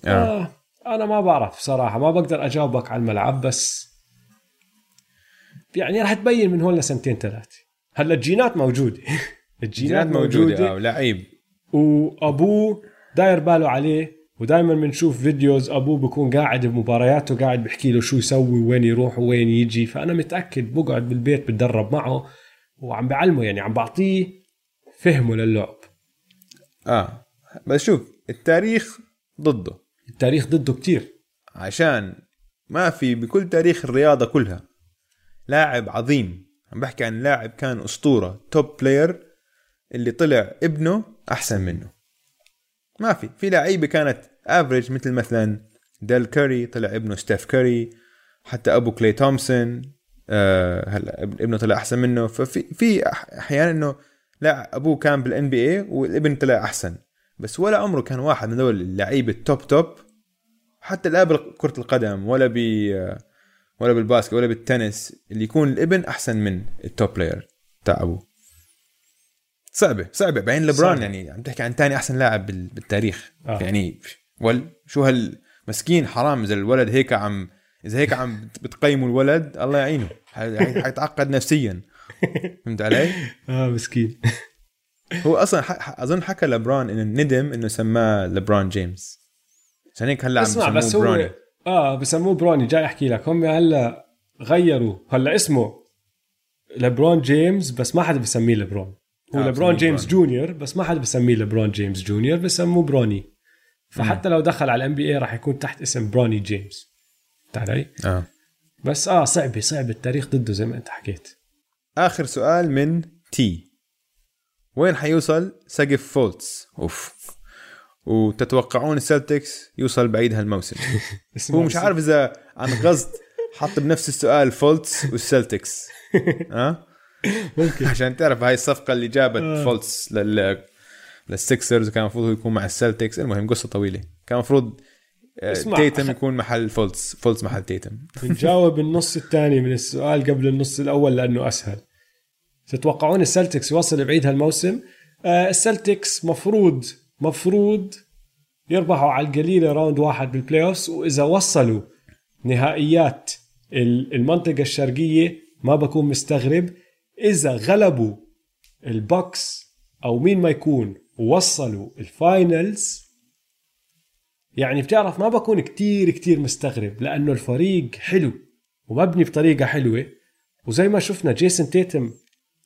آه. آه. أنا ما بعرف صراحة ما بقدر أجاوبك على الملعب بس يعني راح تبين من هون لسنتين ثلاثة. هلا الجينات موجودة. الجينات موجودة آه لعيب. وابوه داير باله عليه ودائما بنشوف فيديوز ابوه بكون قاعد بمبارياته قاعد بحكي له شو يسوي وين يروح وين يجي. فأنا متأكد بقعد بالبيت بتدرب معه وعم بعلمه يعني عم بعطيه فهمه للعب. آه بس شوف التاريخ ضده. التاريخ ضده كتير. عشان ما في بكل تاريخ الرياضة كلها لاعب عظيم. عم بحكي عن لاعب كان أسطورة top player اللي طلع ابنه أحسن منه. ما في في لعيبة كانت average مثل مثلا ديل كاري طلع ابنه ستيف كاري حتى أبو كلي تومسون آه هلا ابنه طلع أحسن منه. ففي في أحيانا إنه لا أبوه كان بال NBA والابن طلع أحسن. بس ولا عمره كان واحد من دول اللعيبة ال top top حتى لا بكرة القدم ولا ب ولا بالباسكت ولا بالتنس اللي يكون الابن أحسن من ال top player تاع أبوه. صعبة صعبة. بعدين لبرون يعني عم تحكي عن ثاني أحسن لاعب بالتاريخ. آه. يعني ول شو هالمسكين حرام إذا الولد هيك عم إذا هيك عم بتقيموا الولد الله يعينه. حيتعقد نفسيا. فهمت علي؟ آه مسكين. هو أصلا أظن حكى لبرون إنه ندم إنه سماه لبرون جيمس. عشان هيك هلأ عم بسموه بروني. آه بسموه بروني. جاي أحكي لك. هم هلا غيروا. هلا اسمه لبرون جيمس بس ما حدا بسميه لبرون. هو آه لبرون جيمس بروني. junior بس ما حدا بسميه لبرون جيمس junior بسموه بروني. فحتى لو دخل على ال NBA راح يكون تحت اسم بروني جيمس. علي؟ آه. بس آه صعبة صعبة. التاريخ ضده زي ما أنت حكيت. آخر سؤال من تي. وين حيوصل سقف فولتس؟ أوف. وتتوقعون السلتكس يوصل بعيد هالموسم. هو مش عارف إذا عن قصد حط بنفس السؤال فولتس والسلتكس. ها؟ ممكن. عشان تعرف هاي الصفقة اللي جابت آه. فولتس لل للسكسرز كان المفروض يكون مع السلتكس. المهم قصة طويلة. كان المفروض آه، تيتم يكون محل فولتس. فولتس محل تيتم. نجاوب النص الثاني من السؤال قبل النص الأول لأنه أسهل. تتوقعون السلتكس يوصل بعيد هالموسم؟ آه السلتكس مفروض مفروض يربحوا على القليلة round واحد بال playoff وإذا وصلوا نهائيات المنطقة الشرقية ما بكون مستغرب. إذا غلبوا البوكس أو مين ما يكون ووصلوا ال finals يعني بتعرف ما بكون كتير كتير مستغرب لأنه الفريق حلو ومبني بطريقة حلوة. وزي ما شفنا جيسون تيتم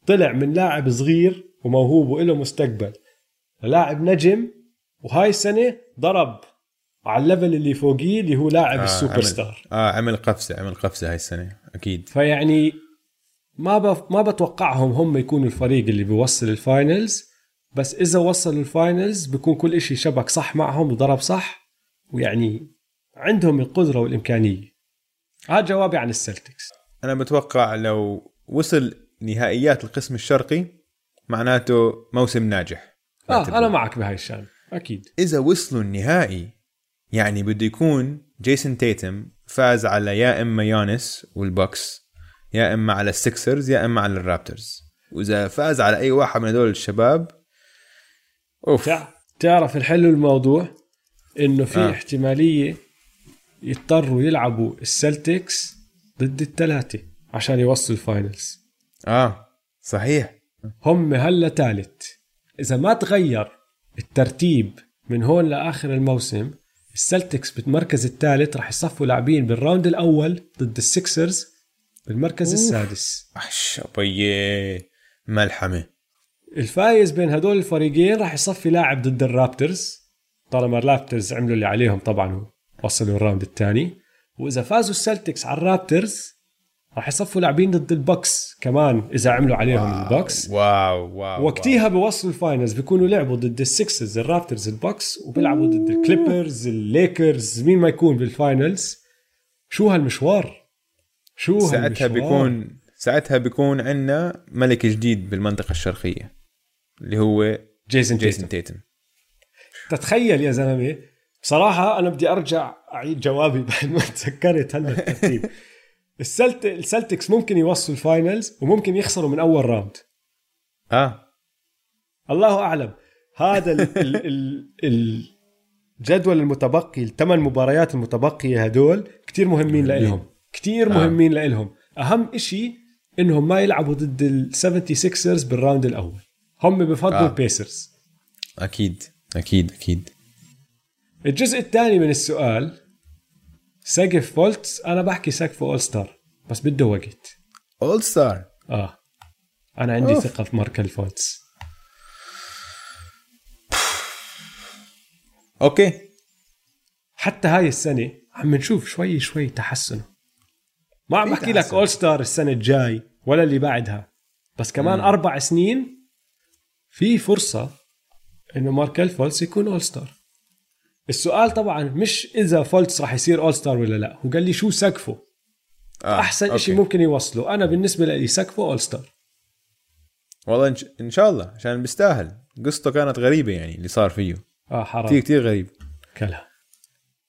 طلع من لاعب صغير وموهوب وله مستقبل. لاعب نجم وهاي السنة ضرب على ال level اللي فوقيه اللي هو لاعب آه السوبر عمل star آه عمل قفزة عمل قفزة هاي السنة أكيد. فيعني ما بف ما بتوقعهم هم يكونوا الفريق اللي بيوصل ال finals بس إذا وصلوا ال finals بيكون كل إشي شبك صح معهم وضرب صح ويعني عندهم القدرة والإمكانية. هذا جوابي عن السلتكس. أنا بتوقع لو وصل نهائيات القسم الشرقي معناته موسم ناجح. آه أنا معك بهاي الشان أكيد. إذا وصلوا النهائي يعني بده يكون جيسون تيتم فاز على يا إما يانيس والبوكس يا إما على السكسرز يا إما على الرابترز. وإذا فاز على أي واحد من هدول الشباب أوف. تع- تعرف الحلو الموضوع؟ إنه في آه. آه. احتمالية يضطروا يلعبوا السلتكس ضد الثلاثه عشان يوصلوا ال finals. آه صحيح. هم هلأ ثالث إذا ما تغير الترتيب من هون لآخر الموسم السلتكس بالمركز الثالث راح يصفوا لاعبين بال round الأول ضد السكسرز بالمركز أوف. السادس. إخس بيه ملحمة. الفايز بين هدول الفريقين راح يصفي لاعب ضد الرابترز. طالما الرابترز عملوا اللي عليهم طبعا وصلوا ال round الثاني. وإذا فازوا السلتكس على الرابترز راح يصفوا لاعبين ضد البوكس كمان إذا عملوا عليهم البوكس. واو واو وقتيها بوصلوا ال finals بيكونوا لعبوا ضد السكسرز الرابترز البوكس وبيلعبوا ضد الكليبرز الليكرز مين ما يكون بال finals. شو هالمشوار؟ شو واو. ساعتها هالمشوار؟ بيكون ساعتها بيكون عندنا ملك جديد بالمنطقة الشرقية اللي هو جيسون جيسون تيتم تتخيل يا زلمة بصراحة أنا بدي أرجع أعيد جوابي بعد ما تذكرت هلا الترتيب السلت السلتكس ممكن يوصلوا ال finals وممكن يخسروا من أول round آه. الله أعلم. هذا ال ال ال الجدول المتبقي الثمان مباريات المتبقية هدول كتير مهمين. لإلهم. كتير آه. مهمين لإلهم. أهم إشي إنهم ما يلعبوا ضد ال 76 بال round الأول. هم بفضلوا آه. آه. ال Pacers أكيد. أكيد. أكيد. الجزء الثاني من السؤال سقف فولتس أنا بحكي سقف all star بس بده وقت. all star آه. أنا عندي أوف. ثقة في ماركل فولتس أوكي. حتى هاي السنة عم نشوف شوي شوي تحسن. ما عم بحكي لك. all star السنة الجاي ولا اللي بعدها. بس كمان مم. أربع سنين في فرصة إنه ماركل فولتس يكون all star السؤال طبعا مش إذا فولتس راح يصير all star ولا لا. هو قال لي شو سقفه؟ آه. أحسن شيء. ممكن يوصله. أنا بالنسبة لي سقفه all star والله إن, ش... إن شاء الله عشان بيستاهل. قصته كانت غريبة يعني اللي صار فيه. آه حرام. كثير كثير غريب. كلها.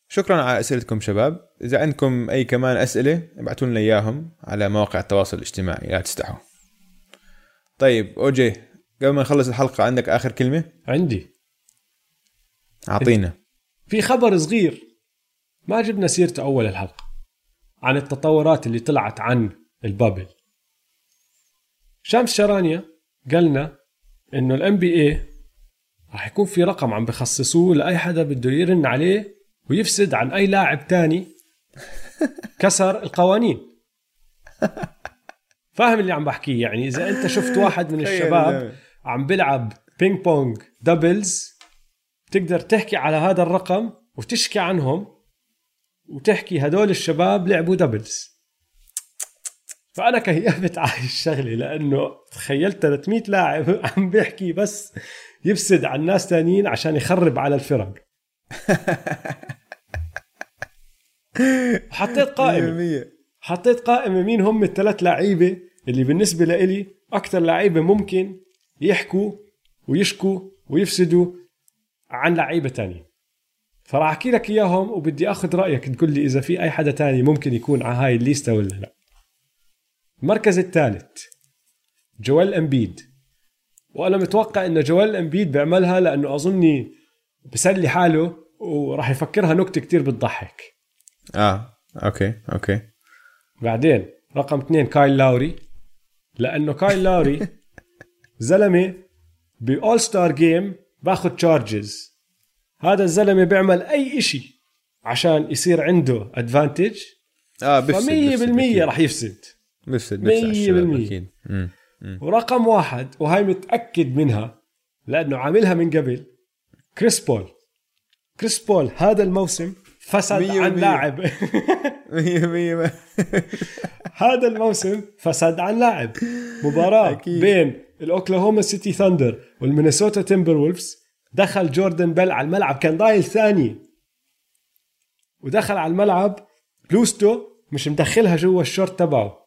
شكرا على أسئلتكم شباب. إذا عندكم أي كمان أسئلة ابعتوا لنا إياهم على مواقع التواصل الاجتماعي. لا تستحوا. طيب أوجي قبل ما نخلص الحلقة عندك آخر كلمة؟ عندي. أعطينا. في خبر صغير ما جبنا سيرته أول الحلقة عن التطورات اللي طلعت عن البابل. شمس شرانيا قالنا إنه ال NBA راح يكون في رقم عم بخصصوه لأي حدا بده يرن عليه ويفسد عن أي لاعب تاني كسر القوانين. فاهم اللي عم بحكيه؟ يعني إذا أنت شفت واحد من الشباب. عم بيلعب ping pong doubles تقدر تحكي على هذا الرقم وتشكي عنهم وتحكي هدول الشباب لعبوا doubles. فأنا كيفت على الشغلة؟ لأنه تخيلت 300 لاعب عم بيحكي بس يفسد على الناس تانيين عشان يخرب على الفرق. حطيت قائمة. 100% حطيت قائمة مين هم الثلاث لعيبة اللي بالنسبة لإلي أكثر لعيبة ممكن يحكوا ويشكوا ويفسدوا عن لعيبة تانية. فراح أحكي لك إياهم وبدي أخذ رأيك. تقول لي إذا في أي حدا تاني ممكن يكون على هاي الليستة ولا لا. المركز الثالث جويل إمبيد. وأنا متوقع انه جويل إمبيد بيعملها لأنه أظني بسلي حاله وراح يفكرها نكتة كتير بتضحك. آه أوكي أوكي. بعدين رقم اثنين كايل لاوري. لأنه كايل لاوري زلمة ب all star game باخذ charges هذا الزلمة بيعمل أي إشي عشان يصير عنده advantage آه بفسد ف 100% راح يفسد بفسد بفسد على الشباب، 100%. أكيد مم. ورقم واحد وهاي متأكد منها لأنه عاملها من قبل كريس بول كريس بول هذا الموسم فسد مية عن. لاعب مية مية هذا الموسم فسد عن لاعب مباراة. أكيد. بين ال Oklahoma City Thunder وال Minnesota Timberwolves دخل جوردن بيل على الملعب كان ضايل ثاني. ودخل على الملعب بلوزته مش مدخلها جوا الشورت تبعه.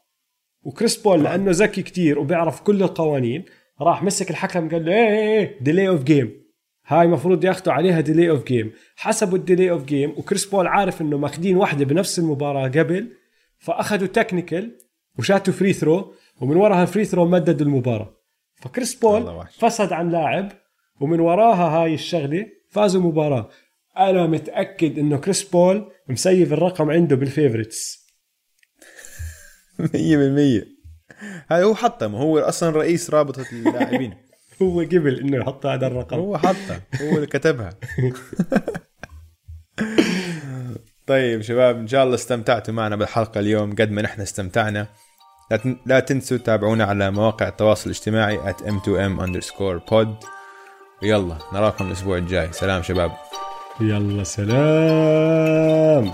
وكريس بول لأنه ذكي كتير وبيعرف كل القوانين راح مسك الحكم قال له إيه إيه delay of game هاي مفروض ياخذوا عليها delay of game حسبوا ال delay of game وكريس بول عارف إنه ماخذين واحدة بنفس المباراة قبل فأخذوا technical وشاتوا free throw ومن وراها free throw مددوا المباراة. فكريس بول فسد عن لاعب ومن وراها هاي الشغلة فازوا مباراة. أنا متأكد إنه كريس بول مسيف الرقم عنده بال favorites 100% هاي هو حطها ما هو أصلا رئيس رابطة اللاعبين. هو قبل إنه يحط هذا الرقم. هو حطها هو اللي كتبها. طيب شباب إن شاء الله استمتعتوا معنا بالحلقة اليوم قد ما نحن استمتعنا. لا تنسوا تتابعونا على مواقع التواصل الاجتماعي at m2m underscore pod. ويلا نراكم الأسبوع الجاي. سلام شباب. يلا سلام.